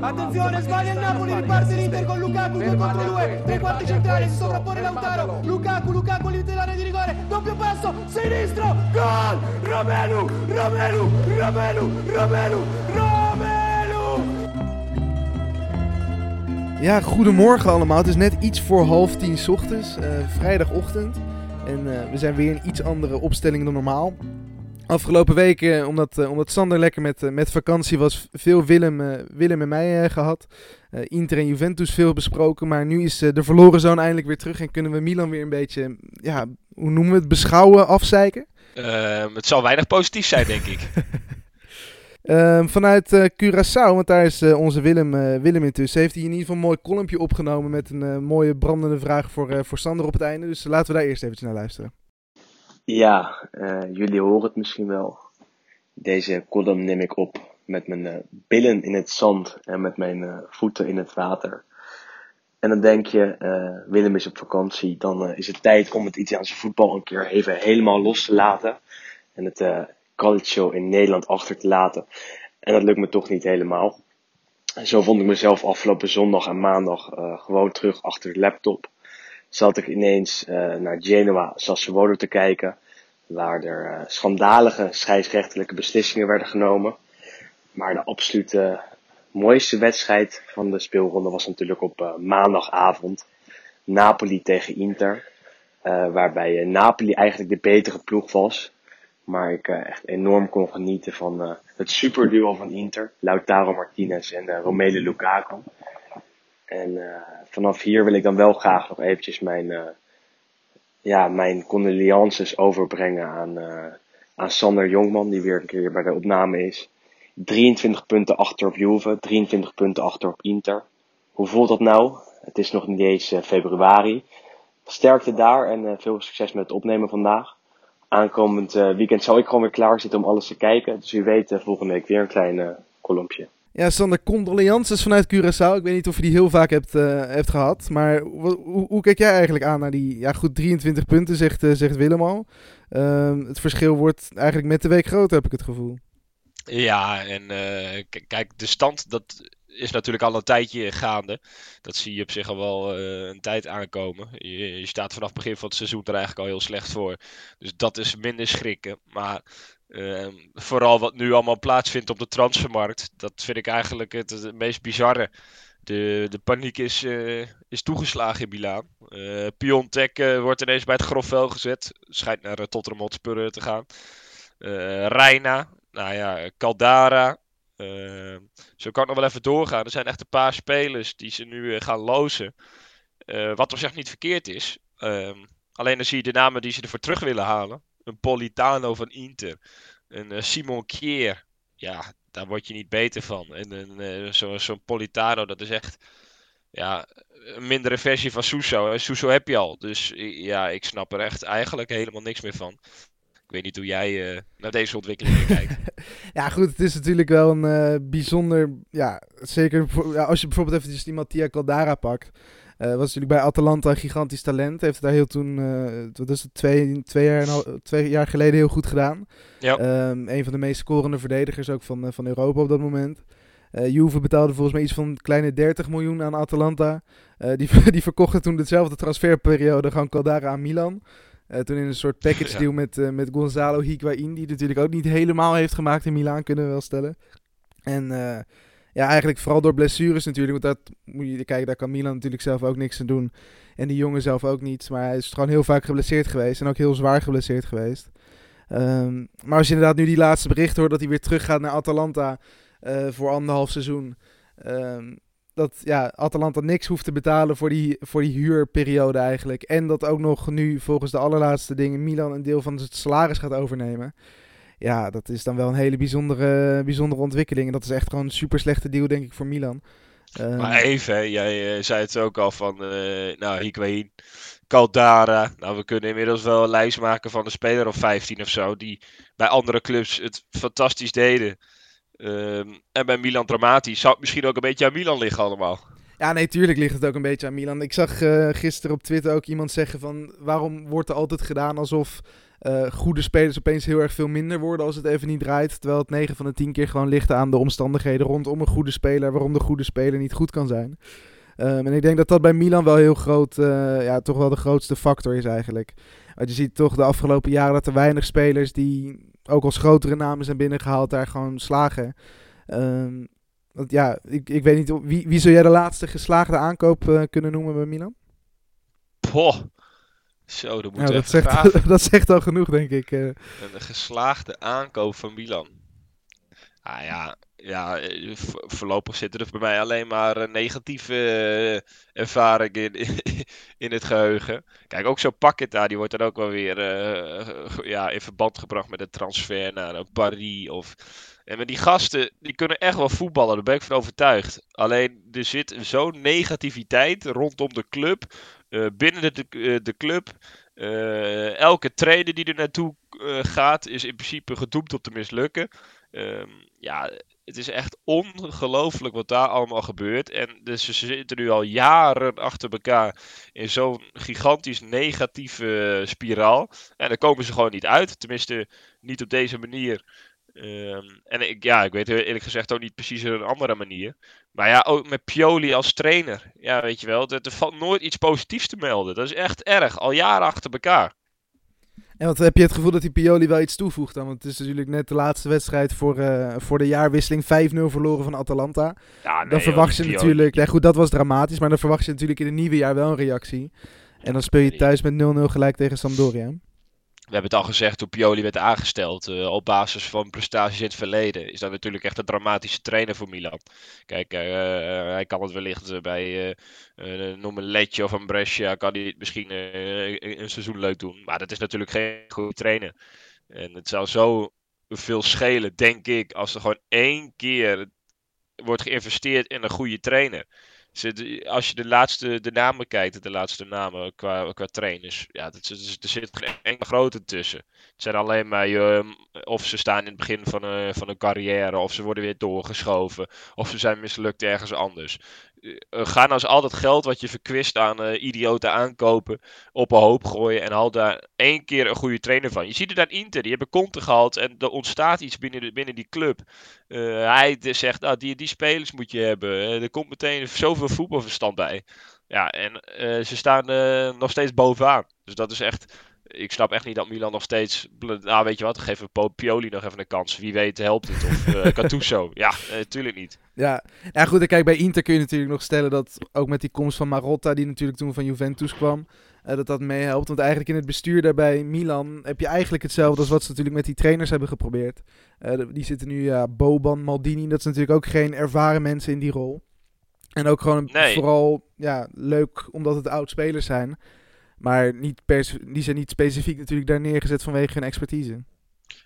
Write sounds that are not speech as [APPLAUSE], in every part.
Attenzione, sbaglia il Napoli, riparte l'Inter con Lukaku, 2 contro 2, tre quarti centrali, si sovrappone Lautaro, Lukaku, Lukaku, l'area di rigore, doppio passo, sinistro, gol! Romelu, Romelu, Romelu, Romelu, Romelu! Ja, goedemorgen allemaal. Het is net iets voor half tien 's ochtends, eh, vrijdagochtend. En eh, we zijn weer in iets andere opstelling dan normaal. Afgelopen weken, omdat, eh, omdat Sander lekker met, eh, met vakantie was, veel Willem, eh, Willem en mij eh, gehad. Eh, Inter en Juventus veel besproken. Maar nu is eh, de verloren zoon eindelijk weer terug en kunnen we Milan weer een beetje, ja, hoe noemen we het, beschouwen, afzeiken. Ehm, het zal weinig positief zijn, denk ik. [LAUGHS] [LAUGHS] Ehm, vanuit eh, Curaçao, want daar is eh, onze Willem, eh, Willem intussen, heeft hij in ieder geval een mooi kolompje opgenomen met een eh, mooie brandende vraag voor, eh, voor Sander op het einde. Dus laten we daar eerst eventjes naar luisteren. Ja, eh, jullie horen het misschien wel. Deze column neem ik op met mijn eh, billen in het zand en met mijn eh, voeten in het water. En dan denk je, Willem is op vakantie, dan is het tijd om het Italiaanse voetbal een keer even helemaal los te laten. En het calcio in Nederland achter te laten. En dat lukt me toch niet helemaal. En zo vond ik mezelf afgelopen zondag en maandag gewoon terug achter de laptop. Zat ik ineens eh, naar Genoa Sassuolo te kijken waar er eh, schandalige scheidsrechtelijke beslissingen werden genomen. Maar de absolute mooiste wedstrijd van de speelronde was natuurlijk op eh, maandagavond. Napoli tegen Inter. waarbij Napoli eigenlijk de betere ploeg was. Maar ik echt enorm kon genieten van het superduo van Inter. Lautaro Martinez en Romelu Lukaku. En eh, vanaf hier wil ik dan wel graag nog eventjes mijn eh, ja, mijn condolences overbrengen aan, uh, aan Sander Jongman, die weer een keer bij de opname is. 23 punten achter op Juve, 23 punten achter op Inter. Hoe voelt dat nou? Het is nog niet eens uh, februari. Sterkte daar en uh, veel succes met het opnemen vandaag. Aankomend uh, weekend zal ik gewoon weer klaar zitten om alles te kijken. Dus u weet volgende week weer een klein kolompje. Ja, Sander, condolences vanuit Curaçao. Ik weet niet of je die heel vaak hebt, uh, hebt gehad. Maar hoe, hoe, kijk jij eigenlijk aan naar die... Ja, goed, 23 punten, zegt, uh, zegt Willem al. Uh, het verschil wordt eigenlijk met de week groter, heb ik het gevoel. Ja, en uh, kijk, de stand, dat is natuurlijk al een tijdje gaande. Dat zie je op zich al wel een tijd aankomen. Je, je, staat vanaf het begin van het seizoen er eigenlijk al heel slecht voor. Dus dat is minder schrikken. Maar vooral wat nu allemaal plaatsvindt op de transfermarkt, dat vind ik eigenlijk het, meest bizarre. De, de paniek is, uh, is toegeslagen in Milaan. Uh, Piontek wordt ineens bij het grofvel gezet. Schijnt naar Tottenham Hotspur te gaan. Reina, nou ja, Caldara. Uh, zo kan ik nog wel even doorgaan. Er zijn echt een paar spelers die ze nu gaan lozen. Wat op zich niet verkeerd is. Ehm, alleen dan zie je de namen die ze ervoor terug willen halen. Een Politano van Inter. Een Simon Kier. Ja, daar word je niet beter van. En een, zo'n zo Politano, dat is echt ja, een mindere versie van Suso. En Suso heb je al. Dus ja, ik snap er echt eigenlijk helemaal niks meer van. Ik weet niet hoe jij naar deze ontwikkelingen kijkt. [LAUGHS] ja, goed, het is natuurlijk wel een bijzonder. Ja, zeker als je bijvoorbeeld eventjes die Mattia Caldara pakt. Uh, was natuurlijk bij Atalanta een gigantisch talent. Heeft het daar heel toen, wat is het, twee, twee, jaar, twee jaar geleden heel goed gedaan. Ja. Um, een van de meest scorende verdedigers ook van, van Europa op dat moment. Uh, Juve betaalde volgens mij iets van een kleine 30 miljoen aan Atalanta. Uh, die, [LAUGHS] die verkochten toen dezelfde transferperiode gewoon Caldara aan Milan. Uh, toen in een soort package [LAUGHS] deal ja. met, uh, met Gonzalo Higuain, die natuurlijk ook niet helemaal heeft gemaakt in Milaan, kunnen we wel stellen. En ja, eigenlijk vooral door blessures natuurlijk, want dat moet je kijken, daar kan Milan natuurlijk zelf ook niks aan doen. En die jongen zelf ook niet, maar hij is gewoon heel vaak geblesseerd geweest en ook heel zwaar geblesseerd geweest. Um, maar als je inderdaad nu die laatste berichten hoort dat hij weer terug gaat naar Atalanta voor anderhalf seizoen. Um, dat ja, Atalanta niks hoeft te betalen voor die, voor die huurperiode eigenlijk. En dat ook nog nu volgens de allerlaatste dingen Milan een deel van het salaris gaat overnemen. Ja, dat is dan wel een hele bijzondere, bijzondere ontwikkeling. En dat is echt gewoon een super slechte deal, denk ik, voor Milan. Um, maar even, jij uh, zei het ook al van, uh, nou, Higuain, Caldara. Nou, we kunnen inmiddels wel een lijst maken van een speler of 15 of zo, die bij andere clubs het fantastisch deden. Um, en bij Milan dramatisch. Zou het misschien ook een beetje aan Milan liggen allemaal? Ja, nee, tuurlijk ligt het ook een beetje aan Milan. Ik zag uh, gisteren op Twitter ook iemand zeggen van... waarom wordt er altijd gedaan alsof uh, goede spelers opeens heel erg veel minder worden als het even niet draait. Terwijl het 9 van de 10 keer gewoon ligt aan de omstandigheden rondom een goede speler... waarom de goede speler niet goed kan zijn. Um, en ik denk dat dat bij Milan wel heel groot, uh, ja, toch wel de grootste factor is eigenlijk. Want je ziet toch de afgelopen jaren dat er weinig spelers die ook als grotere namen zijn binnengehaald daar gewoon slagen. Um, want ja, ik, ik weet niet, wie, wie zou jij de laatste geslaagde aankoop uh, kunnen noemen bij Milan? Poh. Zo, dat moet nou, dat, zegt, [LAUGHS] dat zegt al genoeg, denk ik. Uh. Een geslaagde aankoop van Milan. Ah ja, ja, eh, voorlopig zitten er bij mij alleen maar negatieve ervaringen in, [LAUGHS] in het geheugen. Kijk, ook zo'n daar, die wordt dan ook wel weer uh, ja, in verband gebracht met een transfer naar een Paris of en met die gasten, die kunnen echt wel voetballen, daar ben ik van overtuigd. Alleen er zit zo'n negativiteit rondom de club, uh, binnen de, uh, de club. Uh, elke trainer die er naartoe gaat, is in principe gedoemd om te mislukken. Um, ja, het is echt ongelooflijk wat daar allemaal gebeurt. En dus ze zitten nu al jaren achter elkaar in zo'n gigantisch negatieve spiraal. En daar komen ze gewoon niet uit. Tenminste, niet op deze manier. Ehm, en ik, ja, ik weet eerlijk gezegd ook niet precies een andere manier. Maar ja, ook met Pioli als trainer. Ja, weet je wel, er, er valt nooit iets positiefs te melden. Dat is echt erg, al jaren achter elkaar. En wat heb je het gevoel dat die Pioli wel iets toevoegt dan? Want het is natuurlijk net de laatste wedstrijd voor, uh, voor de jaarwisseling 5-0 verloren van Atalanta. Ja, nee, dan verwacht je natuurlijk, goed, dat was dramatisch, maar dan verwacht je natuurlijk in het nieuwe jaar wel een reactie. En dan speel je thuis met 0-0 gelijk tegen Sampdoria we hebben het al gezegd toen Pioli werd aangesteld. Uh, op basis van prestaties in het verleden. Is dat natuurlijk echt een dramatische trainer voor Milan. Kijk, uh, hij kan het wellicht bij, noem een Letje of een Brescia. Kan hij misschien een seizoen leuk doen. Maar dat is natuurlijk geen goede trainer. En het zou zo veel schelen, denk ik. Als er gewoon één keer wordt geïnvesteerd in een goede trainer als je de laatste de namen kijkt, de laatste namen qua, qua trainers, ja, er, er zit geen enkele grote tussen. Het zijn alleen maar, uh, of ze staan in het begin van een, van een carrière, of ze worden weer doorgeschoven, of ze zijn mislukt ergens anders. Ga nou eens al dat geld wat je verkwist aan uh, idioten aankopen, op een hoop gooien en haal daar één keer een goede trainer van. Je ziet het aan Inter, die hebben Conte gehaald en er ontstaat iets binnen, de, binnen die club. hij zegt, nou, die, die spelers moet je hebben. er komt meteen zoveel voetbalverstand bij. Ja, en ze staan nog steeds bovenaan. Dus dat is echt ik snap echt niet dat Milan nog steeds. Nou, weet je wat, geef we Pioli nog even een kans. Wie weet helpt het. Of uh, [LAUGHS] Gattuso. Ja, natuurlijk uh, niet. Ja. ja, goed. kijk, bij Inter kun je natuurlijk nog stellen dat ook met die komst van Marotta, die natuurlijk toen van Juventus kwam, uh, dat dat meehelpt. Want eigenlijk in het bestuur daarbij Milan heb je eigenlijk hetzelfde als wat ze natuurlijk met die trainers hebben geprobeerd. Uh, die zitten nu, ja, Boban, Maldini. Dat zijn natuurlijk ook geen ervaren mensen in die rol. En ook gewoon nee. vooral ja, leuk omdat het oud-spelers zijn. Maar niet die zijn niet specifiek natuurlijk daar neergezet vanwege hun expertise.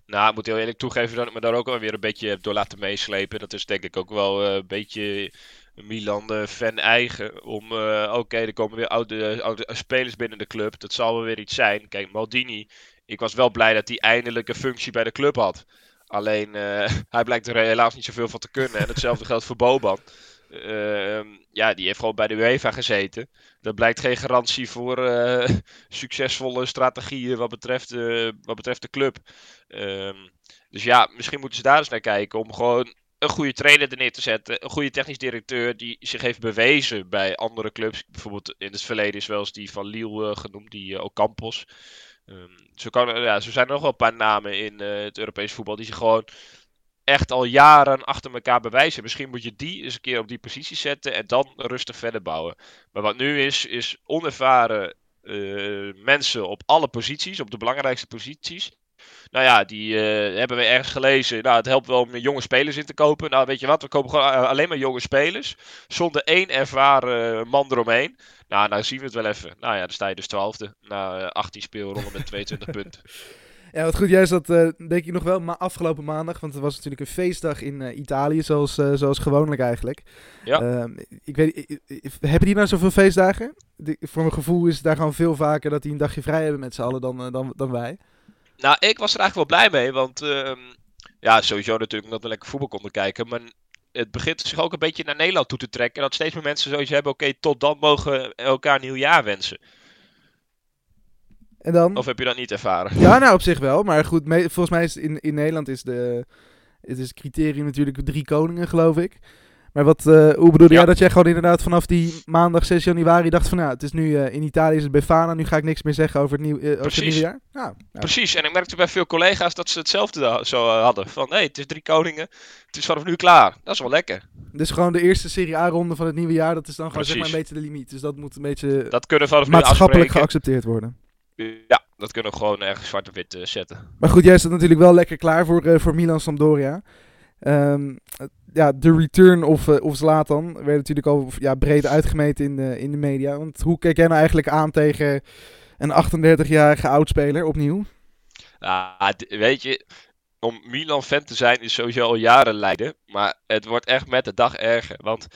Nou, ik moet heel eerlijk toegeven dat ik me daar ook alweer een beetje heb door laten meeslepen. Dat is denk ik ook wel uh, een beetje Milan-fan eigen. Om, uh, oké, er komen weer oude, oude spelers binnen de club. Dat zal wel weer iets zijn. Kijk, Maldini, ik was wel blij dat hij eindelijk een functie bij de club had. Alleen, [LAUGHS] hij blijkt er helaas niet zoveel van te kunnen. En hetzelfde geldt voor Boban. Uh, ja, die heeft gewoon bij de UEFA gezeten. Dat blijkt geen garantie voor uh, [LAUGHS] succesvolle strategieën wat betreft, uh, wat betreft de club. Um, dus ja, misschien moeten ze daar eens naar kijken om gewoon een goede trainer er neer te zetten. Een goede technisch directeur die zich heeft bewezen bij andere clubs. Bijvoorbeeld in het verleden is wel eens die van Lille uh, genoemd, die uh, Ocampos. Um, zo, kan, ja, zijn er nog wel een paar namen in het Europees voetbal die zich gewoon echt al jaren achter elkaar bewijzen. Misschien moet je die eens een keer op die positie zetten en dan rustig verder bouwen. Maar wat nu is, is onervaren uh, mensen op alle posities, op de belangrijkste posities. Nou ja, die uh, hebben we ergens gelezen. Nou, het helpt wel om jonge spelers in te kopen. Nou, weet je wat, we kopen gewoon alleen maar jonge spelers. Zonder één ervaren man eromheen. Nou, nou zien we het wel even. Nou ja, dan sta je dus twaalfde. Na 18 speelronden met 22 punten. [LAUGHS] Ja, wat goed. Jij zat uh, denk ik nog wel ma afgelopen maandag, want het was natuurlijk een feestdag in uh, Italië, zoals, uh, zoals gewoonlijk eigenlijk. Ja. Ehm, ik weet, hebben die nou zoveel feestdagen? Die, voor mijn gevoel is het daar gewoon veel vaker dat die een dagje vrij hebben met z'n allen dan, dan, dan wij. Nou, ik was er eigenlijk wel blij mee, want ehm, ja, sowieso natuurlijk omdat we lekker voetbal konden kijken, maar het begint zich ook een beetje naar Nederland toe te trekken. En dat steeds meer mensen zoiets hebben, oké, tot dan mogen we elkaar nieuwjaar wensen. En dan... Of heb je dat niet ervaren? Ja, nou op zich wel. Maar goed, me- volgens mij is in, in Nederland is de het is criterium natuurlijk drie koningen, geloof ik. Maar wat, eh, hoe bedoelde Ja. jij dat jij gewoon inderdaad vanaf die maandag 6 januari dacht van, nou, het is nu eh, in Italië is het Befana, nu ga ik niks meer zeggen over het, nieuw, eh, over het nieuwe jaar? Nou, nou, Precies, en ik merkte bij veel collega's dat ze hetzelfde zo hadden. Van, hé, het is drie koningen, het is vanaf nu klaar. Dat is wel lekker. dus gewoon de eerste Serie A-ronde van het nieuwe jaar, dat is dan gewoon zeg maar een beetje de limiet. Dus dat moet een beetje Dat kunnen vanaf maatschappelijk afspreken. geaccepteerd worden. Ja, dat kunnen we gewoon ergens zwart op wit eh, zetten. Maar goed, jij staat natuurlijk wel lekker klaar voor, eh, voor Milan Sampdoria. Ehm, eh, ja, de return of, eh, of Zlatan werd natuurlijk al ja, breed uitgemeten in de, in de media. Want hoe kijk jij nou eigenlijk aan tegen een 38-jarige oudspeler opnieuw? D- weet je, om Milan-fan te zijn is sowieso al jaren lijden. Maar het wordt echt met de dag erger. Want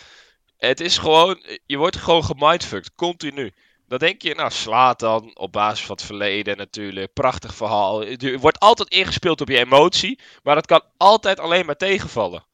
het is gewoon, je wordt gewoon gemindfucked, continu. Dan denk je, nou, slaat dan op basis van het verleden natuurlijk. Prachtig verhaal. Je wordt altijd ingespeeld op je emotie. Maar dat kan altijd alleen maar tegenvallen.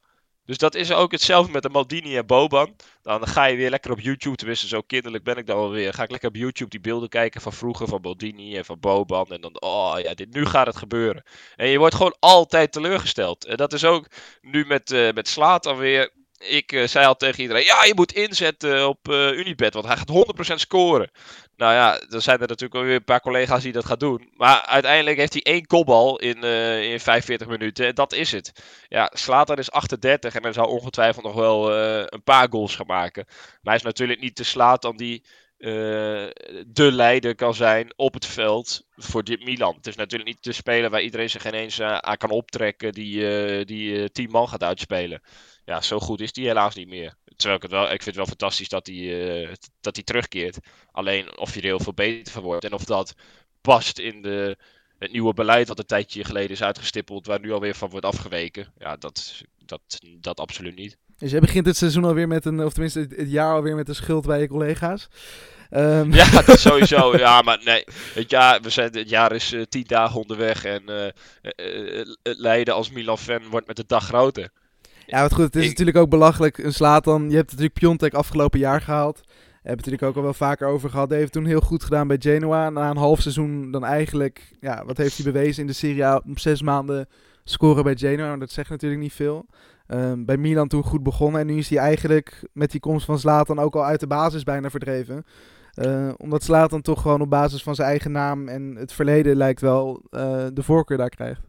Dus dat is ook hetzelfde met de Maldini en Boban. Dan ga je weer lekker op YouTube, tenminste zo kinderlijk ben ik dan wel weer. Ga ik lekker op YouTube die beelden kijken van vroeger, van Maldini en van Boban. En dan, oh ja, dit, nu gaat het gebeuren. En je wordt gewoon altijd teleurgesteld. En dat is ook nu met, eh met Slatan weer. Ik eh, zei al tegen iedereen, ja, je moet inzetten op eh Unibet, want hij gaat 100% scoren. Nou ja, er zijn er natuurlijk wel weer een paar collega's die dat gaan doen. Maar uiteindelijk heeft hij één kopbal in, eh, in 45 minuten en dat is het. Ja, Slatan is 38 en hij zou ongetwijfeld nog wel een paar goals gaan maken. Maar hij is natuurlijk niet de Slatan die eh, de leider kan zijn op het veld voor dit Milan. Het is natuurlijk niet de speler waar iedereen zich ineens eh, aan kan optrekken die, eh, die 10 man gaat uitspelen. Ja, zo goed is die helaas niet meer. Terwijl ik het wel, ik vind het wel fantastisch dat hij, dat terugkeert. Alleen of je er heel veel beter van wordt en of dat past in de, het nieuwe beleid wat een tijdje geleden is uitgestippeld, waar nu alweer van wordt afgeweken. Ja, dat, dat, dat absoluut niet. Dus jij begint het seizoen alweer met een, of tenminste het, jaar alweer met een schuld bij je collega's. Ehm, Ja, [LAUGHS] dat sowieso. Ja, maar nee. Het jaar, we zijn, het jaar is eh, tien dagen onderweg. En eh, eh, eh, het lijden als Milan-fan wordt met de dag groter. Ja, wat goed. Het is Ik- natuurlijk ook belachelijk. Een Slatan. Je hebt natuurlijk Piontek afgelopen jaar gehaald. Hebben we het natuurlijk ook al wel vaker over gehad. Hij heeft toen heel goed gedaan bij Genoa. Na een half seizoen dan eigenlijk... Ja, wat heeft hij bewezen in de Serie A? Om zes maanden scoren bij Genoa. Maar dat zegt natuurlijk niet veel. Ehm, bij Milan toen goed begonnen. En nu is hij eigenlijk met die komst van Slatan ook al uit de basis bijna verdreven. Eh, omdat Slatan toch gewoon op basis van zijn eigen naam en het verleden lijkt wel eh, de voorkeur daar krijgt.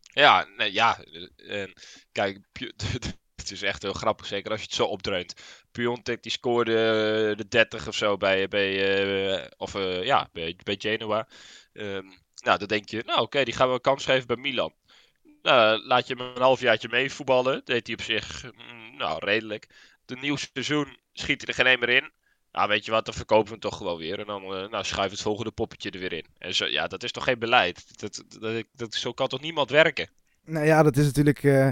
Ja, nee, ja. eh, En kijk, [LAUGHS] het is echt heel grappig. Zeker als je het zo opdreunt. Piontek die scoorde de 30 of zo bij, bij, of, ja, bij, bij Genoa. Ehm, nou, dan denk je, nou oké, die gaan we een kans geven bij Milan. Nou, laat je hem een halfjaartje meevoetballen. Deed hij op zich, mm, nou, redelijk. De nieuw seizoen schiet hij er geen een meer in. Nou, weet je wat, dan verkopen we hem toch gewoon weer. En dan eh, nou, schuif het volgende poppetje er weer in. En zo, ja, dat is toch geen beleid? Dat, dat, dat, zo kan toch niemand werken? Nou ja, dat is natuurlijk eh,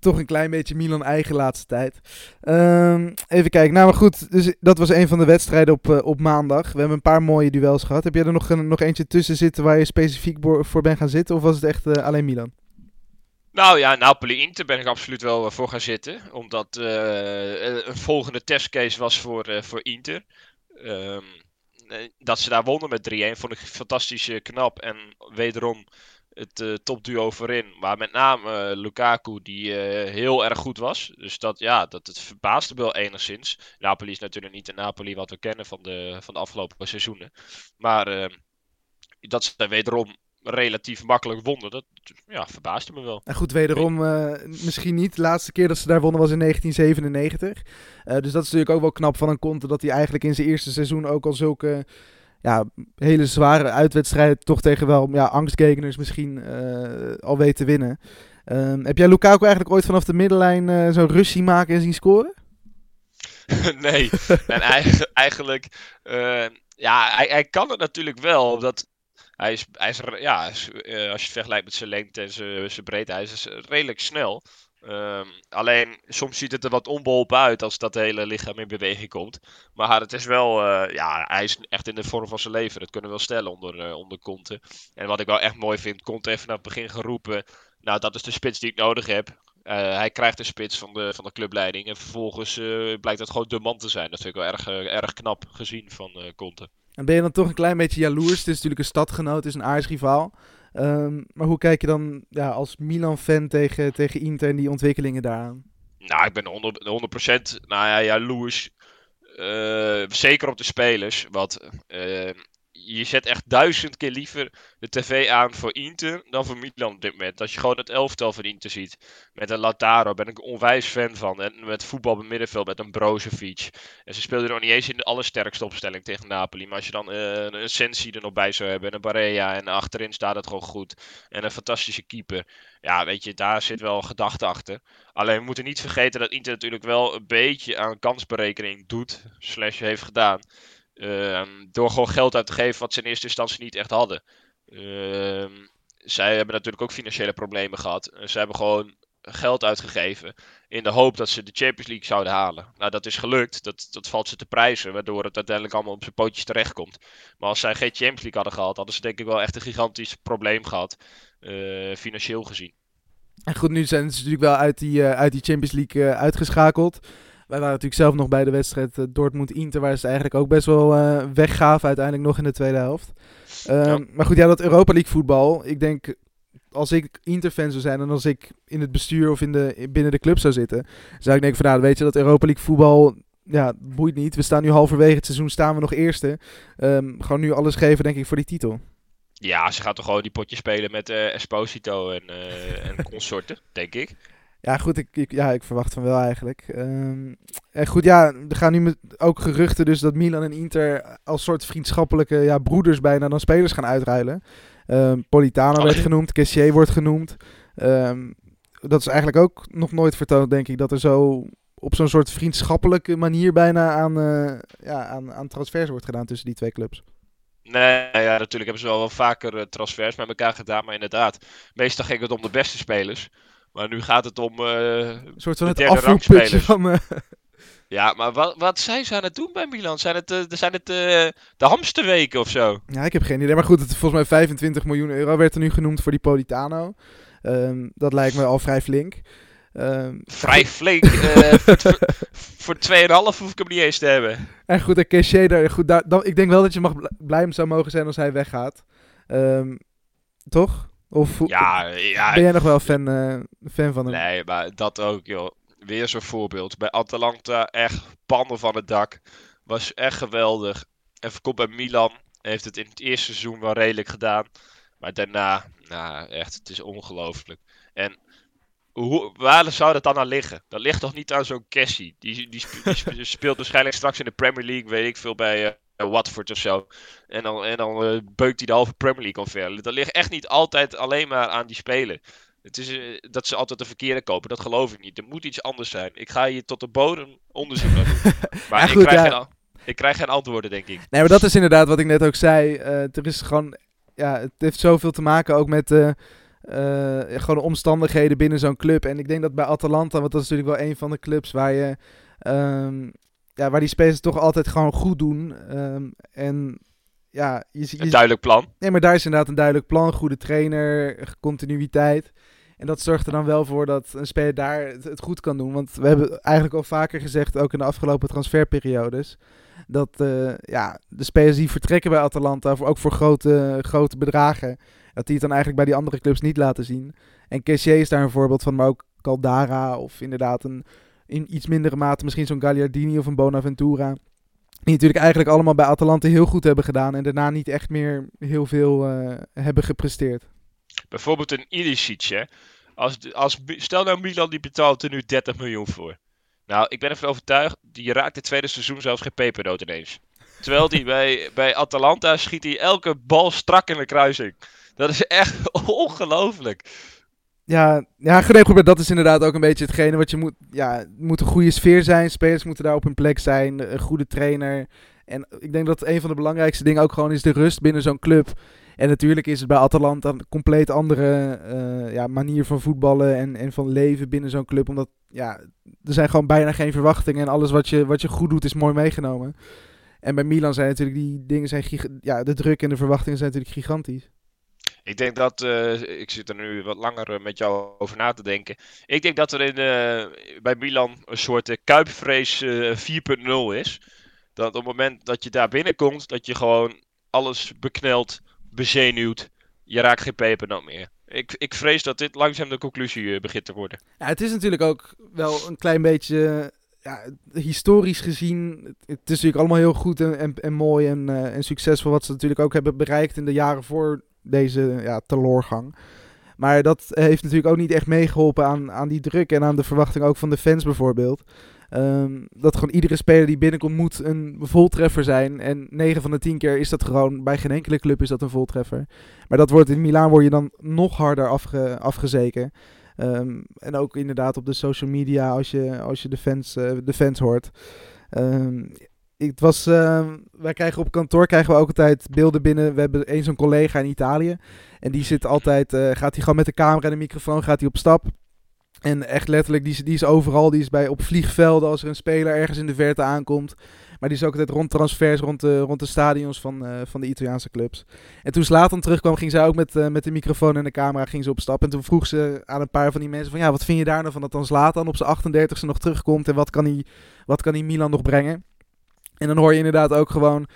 toch een klein beetje Milan eigen laatste tijd. Ehm, even kijken. Nou, maar goed. Dus dat was een van de wedstrijden op, eh, op maandag. We hebben een paar mooie duels gehad. Heb jij er nog, nog eentje tussen zitten waar je specifiek voor, bent gaan zitten? Of was het echt alleen Milan? Nou ja, Napoli-Inter ben ik absoluut wel eh, voor gaan zitten. Omdat eh, een volgende testcase was voor, eh, voor Inter. Ehm, eh, dat ze daar wonnen met 3-1 vond ik fantastisch eh, knap. En wederom het eh, topduo voorin. Maar met name eh, Lukaku die eh, heel erg goed was. Dus dat, ja, dat het verbaasde wel enigszins. Napoli is natuurlijk niet de Napoli wat we kennen van de, van de afgelopen seizoenen. Maar ehm, dat ze wederom relatief makkelijk wonnen, dat ja, verbaasde me wel. En goed, wederom eh, misschien niet. De laatste keer dat ze daar wonnen was in 1997. Eh, dus dat is natuurlijk ook wel knap van een Conte dat hij eigenlijk in zijn eerste seizoen ook al zulke ja, hele zware uitwedstrijden toch tegen wel ja, angstgegeners misschien eh, al weet te winnen. Ehm, heb jij Lukaku eigenlijk ooit vanaf de middenlijn zo'n rush maken en zien scoren? [LAUGHS] nee, en eigen- eigenlijk, ja, hij, hij kan het natuurlijk wel. Omdat hij is, hij is, ja, eh, als je het vergelijkt met zijn lengte en zijn, zijn breedte, hij is redelijk snel. Ehm, alleen soms ziet het er wat onbeholpen uit als dat hele lichaam in beweging komt. Maar het is wel, eh, ja, hij is echt in de vorm van zijn leven. Dat kunnen we wel stellen onder, eh, onder Conte. En wat ik wel echt mooi vind, Conte heeft vanaf het begin geroepen. Nou, dat is de spits die ik nodig heb. hij krijgt de spits van de, van de clubleiding. En vervolgens blijkt dat gewoon de man te zijn. Dat vind ik wel erg, erg knap gezien van Conte. En ben je dan toch een klein beetje jaloers? Het is natuurlijk een stadgenoot, het is een aardsrivaal. Um, maar hoe kijk je dan ja, als Milan-fan tegen, tegen Inter en die ontwikkelingen daaraan? Nou, ik ben 100%, 100% nou ja, jaloers. Uh, zeker op de spelers. Want uh, je zet echt duizend keer liever de tv aan voor Inter dan voor Milan op dit moment. Als je gewoon het elftal van Inter ziet. Met een Lataro ben ik onwijs fan van. En met voetbal op middenveld met een Brozovic. En ze speelden nog niet eens in de allersterkste opstelling tegen Napoli. Maar als je dan uh, een Sensi er nog bij zou hebben. En een Barea. En achterin staat het gewoon goed. En een fantastische keeper. Ja, weet je, daar zit wel gedachte achter. Alleen we moeten niet vergeten dat Inter natuurlijk wel een beetje aan kansberekening doet. Slash heeft gedaan. Ehm, door gewoon geld uit te geven wat ze in eerste instantie niet echt hadden. Ehm, zij hebben natuurlijk ook financiële problemen gehad. Ze hebben gewoon geld uitgegeven in de hoop dat ze de Champions League zouden halen. Nou, dat is gelukt. Dat, dat valt ze te prijzen, waardoor het uiteindelijk allemaal op zijn pootjes terechtkomt. Maar als zij geen Champions League hadden gehad, hadden ze denk ik wel echt een gigantisch probleem gehad, uh, financieel gezien. En goed, nu zijn ze natuurlijk wel uit die, uh, uit die Champions League uitgeschakeld. Wij waren natuurlijk zelf nog bij de wedstrijd uh, Dortmund-Inter, waar ze eigenlijk ook best wel uh, weggaven uiteindelijk nog in de tweede helft. Ja. Maar goed, ja, dat Europa League voetbal. Ik denk, als ik Inter-fan zou zijn en als ik in het bestuur of in de, binnen de club zou zitten, zou ik denken van nou, weet je, dat Europa League voetbal, ja, boeit niet. We staan nu halverwege het seizoen, staan we nog eerste. Um, gewoon nu alles geven, denk ik, voor die titel. Ja, ze gaat toch gewoon die potjes spelen met uh, Esposito en, en [LAUGHS] consorten, denk ik. Ja, goed, ik, ik, ja, ik verwacht van wel eigenlijk. Um, en goed, ja, er gaan nu met, ook geruchten dus dat Milan en Inter als soort vriendschappelijke ja, broeders bijna dan spelers gaan uitruilen. Um, Politano oh, werd genoemd, Kessier wordt genoemd. Um, dat is eigenlijk ook nog nooit vertoond, denk ik, dat er zo op zo'n soort vriendschappelijke manier bijna aan, uh, ja, aan, aan transfers wordt gedaan tussen die twee clubs. Nee, ja, natuurlijk hebben ze wel, wel vaker uh, transfers met elkaar gedaan, maar inderdaad, meestal ging het om de beste spelers. Maar nu gaat het om uh, een soort van het afvoerputje van... Uh... [LAUGHS] Ja, maar wat, wat zijn ze aan het doen bij Milan? Zijn het, uh, zijn het de hamsterweken of zo? Ja, ik heb geen idee. Maar goed, het, volgens mij 25 miljoen euro werd er nu genoemd voor die Politano. Um, dat lijkt me al vrij flink. Um, vrij [LAUGHS] flink? voor, [LAUGHS] voor 2,5 hoef ik hem niet eens te hebben. En goed, en Keshe daar, goed, daar, dan, ik denk wel dat je mag blij zou mogen zijn als hij weggaat. Um, toch? Of ja, ja, ben jij nog wel fan, uh, fan van hem? Nee, maar dat ook, joh. Weer zo'n voorbeeld. Bij Atalanta echt pannen van het dak. Was echt geweldig. En komt bij Milan. Heeft het in het eerste seizoen wel redelijk gedaan. Maar daarna, nou echt, het is ongelooflijk. En hoe, waar zou dat dan aan liggen? Dat ligt toch niet aan zo'n Cassie? Die, die, die, speelt waarschijnlijk straks in de Premier League, weet ik veel, bij, uh, Watford of zo. En dan, en dan uh, beukt hij de halve Premier League omver. Dat ligt echt niet altijd alleen maar aan die spelen. Het is uh, dat ze altijd de verkeerde kopen. Dat geloof ik niet. Er moet iets anders zijn. Ik ga hier tot de bodem onderzoek naar doen. [LAUGHS] Maar ja, goed, ik, krijg ja. geen, ik, krijg geen, antwoorden, denk ik. Nee, maar dat is inderdaad wat ik net ook zei. Uh, er is gewoon... Ja, het heeft zoveel te maken ook met... gewoon de omstandigheden binnen zo'n club. En ik denk dat bij Atalanta, want dat is natuurlijk wel een van de clubs waar je... Um, ja, waar die spelers toch altijd gewoon goed doen. Um, en ja, je, je, een duidelijk plan. Nee, maar daar is inderdaad een duidelijk plan, goede trainer, continuïteit. En dat zorgt er dan wel voor dat een speler daar het, goed kan doen. Want we hebben eigenlijk al vaker gezegd, ook in de afgelopen transferperiodes, dat uh, ja, de spelers die vertrekken bij Atalanta, ook voor grote, grote bedragen, dat die het dan eigenlijk bij die andere clubs niet laten zien. En Kessier is daar een voorbeeld van, maar ook Caldara of inderdaad een in iets mindere mate misschien zo'n Gagliardini of een Bonaventura. Die natuurlijk eigenlijk allemaal bij Atalanta heel goed hebben gedaan. En daarna niet echt meer heel veel uh, hebben gepresteerd. Bijvoorbeeld een Ilicic, hè. Als, als, stel nou Milan die betaalt er nu 30 miljoen voor. Nou, ik ben ervan overtuigd, die raakt het tweede seizoen zelfs geen pepernoot ineens. Terwijl die bij, bij Atalanta schiet hij elke bal strak in de kruising. Dat is echt [LAUGHS] ongelooflijk. Ja, ja dat is inderdaad ook een beetje hetgene wat je moet. Ja, moet een goede sfeer zijn. Spelers moeten daar op hun plek zijn. Een goede trainer. En ik denk dat een van de belangrijkste dingen ook gewoon is de rust binnen zo'n club. En natuurlijk is het bij Atalanta een compleet andere uh, ja, manier van voetballen en, en van leven binnen zo'n club. Omdat ja, er zijn gewoon bijna geen verwachtingen. En alles wat je, wat je goed doet is mooi meegenomen. En bij Milan zijn natuurlijk die dingen zijn ja, de druk en de verwachtingen zijn natuurlijk gigantisch. Ik denk dat, uh, ik zit er nu wat langer met jou over na te denken. Ik denk dat er in, uh, bij Milan een soort kuipvrees 4.0 is. Dat op het moment dat je daar binnenkomt, dat je gewoon alles beknelt, bezenuwt. Je raakt geen pepernoot meer. Ik, ik vrees dat dit langzaam de conclusie begint te worden. Ja, het is natuurlijk ook wel een klein beetje ja, historisch gezien, het is natuurlijk allemaal heel goed en, en, en mooi en, en succesvol wat ze natuurlijk ook hebben bereikt in de jaren voor deze ja, teloorgang. Maar dat heeft natuurlijk ook niet echt meegeholpen aan, aan die druk en aan de verwachting ook van de fans bijvoorbeeld. Um, dat gewoon iedere speler die binnenkomt moet een voltreffer zijn. En 9 van de 10 keer is dat gewoon, bij geen enkele club is dat een voltreffer. Maar dat wordt in Milaan word je dan nog harder afge, afgezeken. Um, en ook inderdaad op de social media als je, als je de, fans, uh, de fans hoort. Um, het was, uh, wij krijgen op kantoor krijgen we ook altijd beelden binnen. We hebben eens zo'n collega in Italië. En die zit altijd, uh, gaat hij gewoon met de camera en de microfoon gaat hij op stap. En echt letterlijk, die is, die is overal. Die is bij, op vliegvelden als er een speler ergens in de verte aankomt. Maar die is ook altijd rond transfers, rond de, rond de stadions van, uh, van de Italiaanse clubs. En toen Slatan terugkwam, ging zij ook met, uh, met de microfoon en de camera ging ze op stap. En toen vroeg ze aan een paar van die mensen van... Ja, wat vind je daar nou van dat dan Slatan op zijn 38e nog terugkomt? En wat kan, hij, wat kan hij Milan nog brengen? En dan hoor je inderdaad ook gewoon...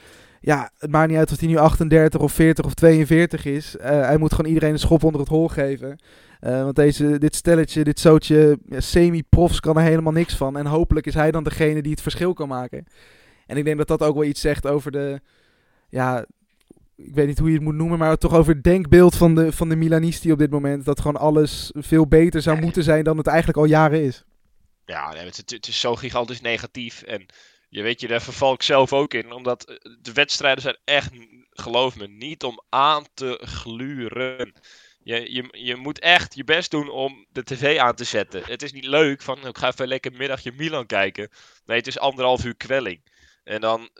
Ja, het maakt niet uit of hij nu 38 of 40 of 42 is. Uh, hij moet gewoon iedereen een schop onder het hol geven. Uh, want deze, dit stelletje, dit zootje ja, semi-profs kan er helemaal niks van. En hopelijk is hij dan degene die het verschil kan maken. En ik denk dat dat ook wel iets zegt over de... Ja, ik weet niet hoe je het moet noemen, maar toch over het denkbeeld van de, van de Milanisti op dit moment. Dat gewoon alles veel beter zou moeten zijn dan het eigenlijk al jaren is. Ja, het, het is zo gigantisch negatief. En je weet je, daar verval ik zelf ook in. Omdat eh, de wedstrijden zijn echt, geloof me, niet om aan te gluren. Je, je, je moet echt je best doen om de tv aan te zetten. Het is niet leuk van, ik ga even lekker middagje Milan kijken. Nee, het is anderhalf uur kwelling. En dan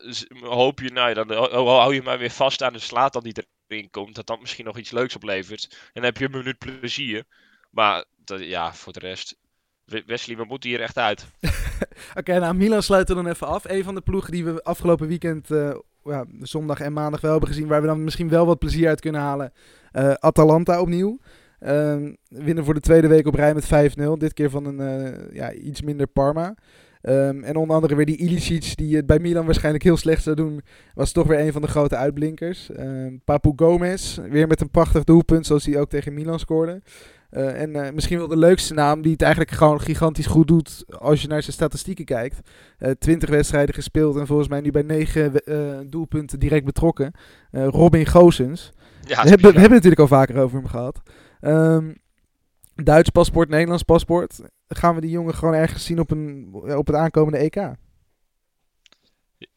hoop je, nou ja, dan hou je maar weer vast aan de slaat dan die erin komt. Dat dat misschien nog iets leuks oplevert. En dan heb je een minuut plezier. Maar ja, voor de rest. Wesley, we moeten hier echt uit. [LAUGHS] Oké, nou Milan sluiten dan even af. Een van de ploegen die we afgelopen weekend, uh, ja, zondag en maandag wel hebben gezien. Waar we dan misschien wel wat plezier uit kunnen halen. Uh, Atalanta opnieuw. Uh, winnen voor de tweede week op rij met 5-0. Dit keer van een uh, ja, iets minder Parma. Um, en onder andere weer die Ilicic, die het bij Milan waarschijnlijk heel slecht zou doen, was toch weer een van de grote uitblinkers. Um, Papu Gomez, weer met een prachtig doelpunt, zoals hij ook tegen Milan scoorde. Uh, en uh, misschien wel de leukste naam, die het eigenlijk gewoon gigantisch goed doet als je naar zijn statistieken kijkt. Uh, 20 wedstrijden gespeeld en volgens mij nu bij 9 doelpunten direct betrokken. Robin Goosens. Ja, we, hebben, we hebben natuurlijk al vaker over hem gehad. Um, Duits paspoort, Nederlands paspoort. Gaan we die jongen gewoon ergens zien op, een, op het aankomende EK?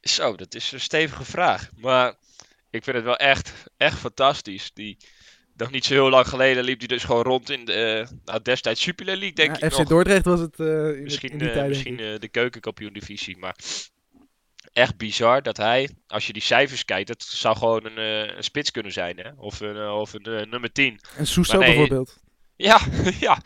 Zo, dat is een stevige vraag. Maar ik vind het wel echt, echt fantastisch. Die, nog niet zo heel lang geleden liep hij dus gewoon rond in de uh, nou, destijds Super League, denk ja, ik FC nog. Dordrecht was het uh, in Misschien, in die tijd, uh, misschien de keukenkampioen divisie, maar echt bizar dat hij, als je die cijfers kijkt, het zou gewoon een, een spits kunnen zijn, hè? Of een, of een nummer 10. En Sousa nee, bijvoorbeeld. Ja, [LAUGHS] ja.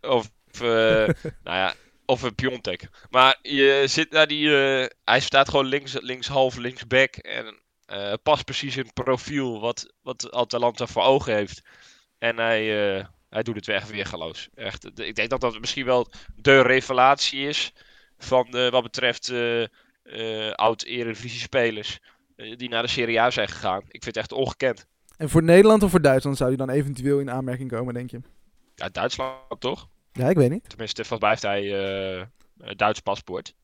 Of, uh, [LAUGHS] nou ja, of een Piontek. Maar je zit naar die. Uh, hij staat gewoon links, links half, links back. En uh, past precies in het profiel wat, wat Atalanta voor ogen heeft. En hij, hij doet het weer echt weergaloos. Echt, ik denk dat dat misschien wel de revelatie is. Van wat betreft oud-Eredivisie-spelers. die naar de Serie A zijn gegaan. Ik vind het echt ongekend. En voor Nederland of voor Duitsland zou hij dan eventueel in aanmerking komen, denk je? Ja, Duitsland toch? Ja, ik weet niet. Tenminste, volgens mij heeft hij Duits paspoort.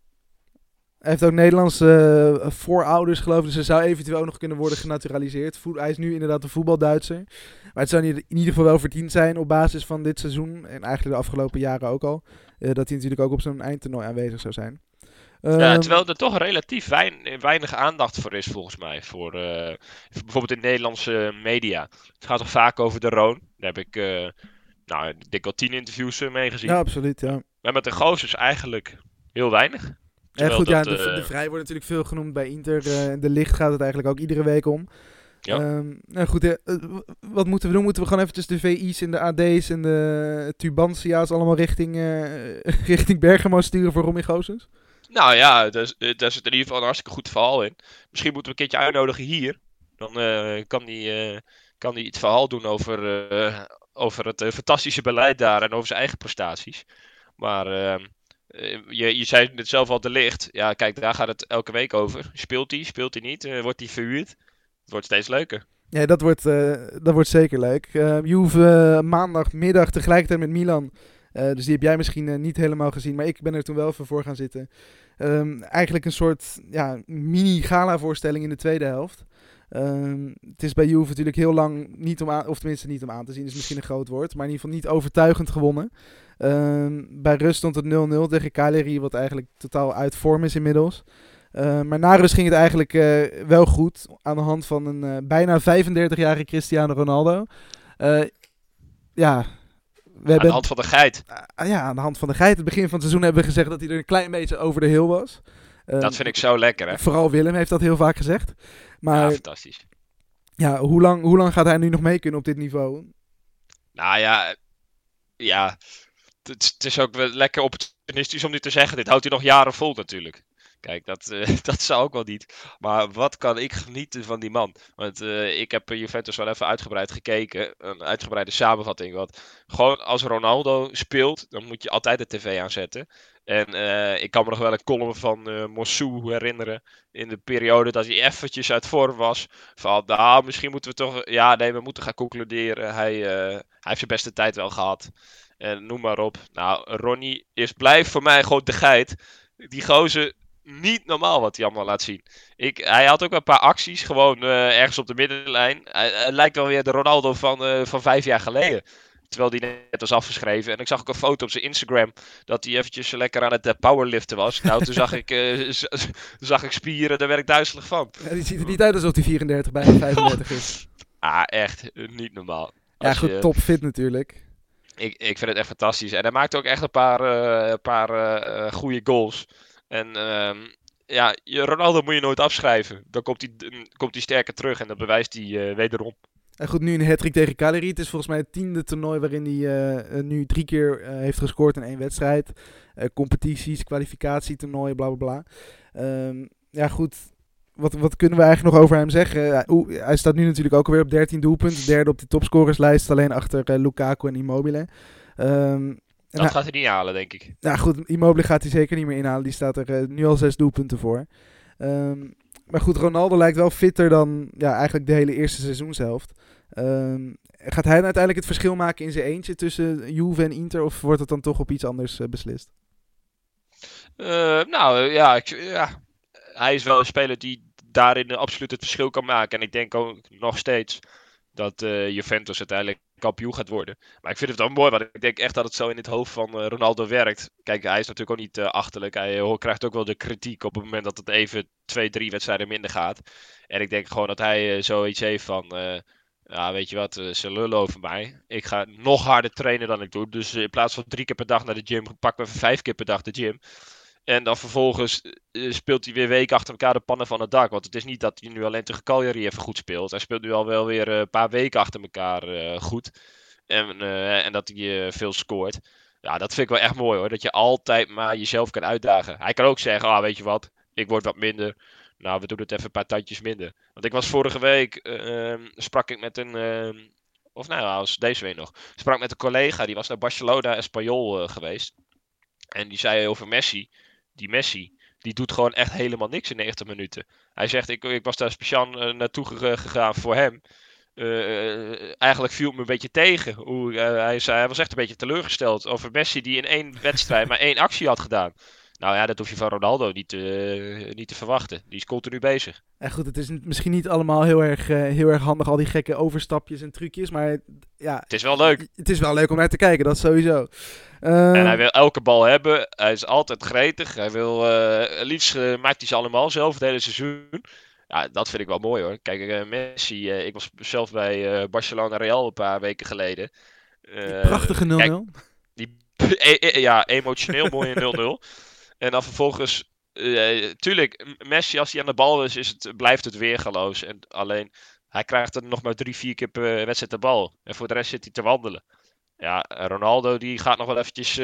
Hij heeft ook Nederlandse uh, voorouders, geloof ik. Dus hij zou eventueel ook nog kunnen worden genaturaliseerd. hij is nu inderdaad een voetbalduitser. Maar het zou in ieder geval wel verdiend zijn op basis van dit seizoen. En eigenlijk de afgelopen jaren ook al. Uh, dat hij natuurlijk ook op zo'n eindtoernooi aanwezig zou zijn. Ja, ehm, terwijl er toch relatief wein, weinig aandacht voor is, volgens mij. Voor, uh, bijvoorbeeld in Nederlandse media. Het gaat toch vaak over de Roon. Daar heb ik, uh, nou, ik denk al tien interviews mee gezien. Ja, absoluut, ja. Maar met de Goos eigenlijk heel weinig. Ja, goed, dat, ja, de, de, Vrij wordt natuurlijk veel genoemd bij Inter. de Licht gaat het eigenlijk ook iedere week om. Ja. Um, nou goed, wat moeten we doen? Moeten we gewoon eventjes de VI's en de AD's en de Tubantia's allemaal richting, [LAUGHS] richting Bergamo sturen voor Romy Goossens? Nou ja, daar, zit in ieder geval een hartstikke goed verhaal in. Misschien moeten we een keertje uitnodigen hier. Dan uh, kan die, uh, kan hij het verhaal doen over, eh, over het fantastische beleid daar en over zijn eigen prestaties. Maar ehm, je, je zei het zelf al, de licht. Ja, kijk, daar gaat het elke week over. Speelt hij, speelt hij niet? wordt hij verhuurd? Het wordt steeds leuker. Ja, dat wordt, dat wordt zeker leuk. Uh, Juve maandagmiddag tegelijkertijd met Milan. dus die heb jij misschien niet helemaal gezien, maar ik ben er toen wel even voor gaan zitten. Um, eigenlijk een soort ja, mini-gala-voorstelling in de tweede helft. Um, het is bij Juve natuurlijk heel lang niet om aan, of tenminste niet om aan te zien, is misschien een groot woord, maar in ieder geval niet overtuigend gewonnen. Um, bij rust stond het 0-0 tegen Cagliari, wat eigenlijk totaal uit vorm is inmiddels. Uh, maar na rust ging het eigenlijk uh, wel goed aan de hand van een uh, bijna 35-jarige Cristiano Ronaldo. ja, we aan de hand van de geit. Ja, aan de hand van de geit. Het begin van het seizoen hebben we gezegd dat hij er een klein beetje over de heel was. Uh, dat vind ik zo lekker, hè? Vooral Willem heeft dat heel vaak gezegd. Maar, ja, fantastisch. Ja, hoe lang, hoe lang gaat hij nu nog mee kunnen op dit niveau? Nou ja, ja het, het is ook wel lekker opportunistisch om nu te zeggen. Dit houdt hij nog jaren vol natuurlijk. Kijk, dat, uh, [LAUGHS] dat zou ook wel niet. Maar wat kan ik genieten van die man? Want uh, ik heb Juventus wel even uitgebreid gekeken. Een uitgebreide samenvatting. Want gewoon als Ronaldo speelt, dan moet je altijd de tv aanzetten. En uh, ik kan me nog wel een column van uh, Mossou herinneren. In de periode dat hij eventjes uit vorm was. Van, nou, misschien moeten we toch... Ja, nee, we moeten gaan concluderen. Hij, hij heeft zijn beste tijd wel gehad. En noem maar op. Nou, Ronnie is blijft voor mij gewoon de geit. Die gozer niet normaal wat hij allemaal laat zien. Ik, hij had ook een paar acties, gewoon ergens op de middenlijn. Hij, lijkt wel weer de Ronaldo van, van vijf jaar geleden. Terwijl die net was afgeschreven. En ik zag ook een foto op zijn Instagram. Dat hij eventjes lekker aan het uh, powerliften was. Nou, toen zag [LAUGHS] ik, zag ik spieren. Daar werd ik duizelig van. Ja, die ziet er niet uit alsof hij 34 bij 35 is. ah, echt niet normaal. ja, goed, je... top fit natuurlijk. Ik, ik vind het echt fantastisch. En hij maakt ook echt een paar, een paar goede goals. En um, ja, Ronaldo moet je nooit afschrijven. Dan komt hij, komt hij sterker terug en dat bewijst hij uh, wederom. En goed, nu een hat tegen Cagliari. Het is volgens mij het tiende toernooi waarin hij uh, nu drie keer uh, heeft gescoord in één wedstrijd. competities, kwalificatietoernooien, bla bla bla. Um, ja, goed. Wat, wat kunnen we eigenlijk nog over hem zeggen? hij staat nu natuurlijk ook alweer op 13 doelpunten. Derde op de topscorerslijst, alleen achter Lukaku en Immobile. Um, dat gaat hij niet halen, denk ik. Nou goed, Immobile gaat hij zeker niet meer inhalen. Die staat er nu al zes doelpunten voor. Um, maar goed, Ronaldo lijkt wel fitter dan ja, eigenlijk de hele eerste seizoenshelft. Um, gaat hij uiteindelijk het verschil maken in zijn eentje tussen Juve en Inter? Of wordt het dan toch op iets anders uh, beslist? Uh, nou ja, ik, ja, hij is wel een speler die daarin absoluut het verschil kan maken. En ik denk ook nog steeds dat Juventus uiteindelijk kampioen gaat worden. Maar ik vind het wel mooi, want ik denk echt dat het zo in het hoofd van uh, Ronaldo werkt. Kijk, hij is natuurlijk ook niet uh, achterlijk. Hij uh, krijgt ook wel de kritiek op het moment dat het even twee, drie wedstrijden minder gaat. En ik denk gewoon dat hij zoiets heeft van... ja, weet je wat, ze lullen over mij. Ik ga nog harder trainen dan ik doe. Dus in plaats van drie keer per dag naar de gym, pak me vijf keer per dag de gym. En dan vervolgens speelt hij weer weken achter elkaar de pannen van het dak. Want het is niet dat hij nu alleen tegen Cagliari even goed speelt. Hij speelt nu al wel weer een paar weken achter elkaar goed. En, en dat hij veel scoort. Ja, dat vind ik wel echt mooi hoor. Dat je altijd maar jezelf kan uitdagen. Hij kan ook zeggen, ah weet je wat, ik word wat minder. Nou, we doen het even een paar tandjes minder. Want ik was vorige week, uh, sprak ik met een, ehm, of nou, als deze week nog, sprak met een collega, die was naar Barcelona Espanyol geweest. En die zei over Messi, die Messi, die doet gewoon echt helemaal niks in 90 minuten. Hij zegt, ik, ik was daar speciaal naartoe gegaan voor hem. Uh, eigenlijk viel het me een beetje tegen. Hoe, hij, hij was echt een beetje teleurgesteld over Messi die in één wedstrijd maar één actie had gedaan. Nou ja, dat hoef je van Ronaldo niet, uh, niet te verwachten. Die is continu bezig. En goed, het is misschien niet allemaal heel erg, heel erg handig, al die gekke overstapjes en trucjes. Maar ja, het is wel leuk. Het is wel leuk om naar te kijken, dat sowieso. en hij wil elke bal hebben. Hij is altijd gretig. Hij wil, liefst maakt hij ze allemaal zelf het hele seizoen. Ja, dat vind ik wel mooi hoor. Kijk, Messi, ik was zelf bij Barcelona Real een paar weken geleden. prachtige 0-0. Die, [LAUGHS] e e ja, emotioneel mooie 0-0. [LAUGHS] En dan vervolgens, tuurlijk, Messi als hij aan de bal is, is het, blijft het weergaloos. En alleen, hij krijgt er nog maar drie, vier keer per wedstrijd de bal. En voor de rest zit hij te wandelen. Ja, Ronaldo die gaat nog wel eventjes,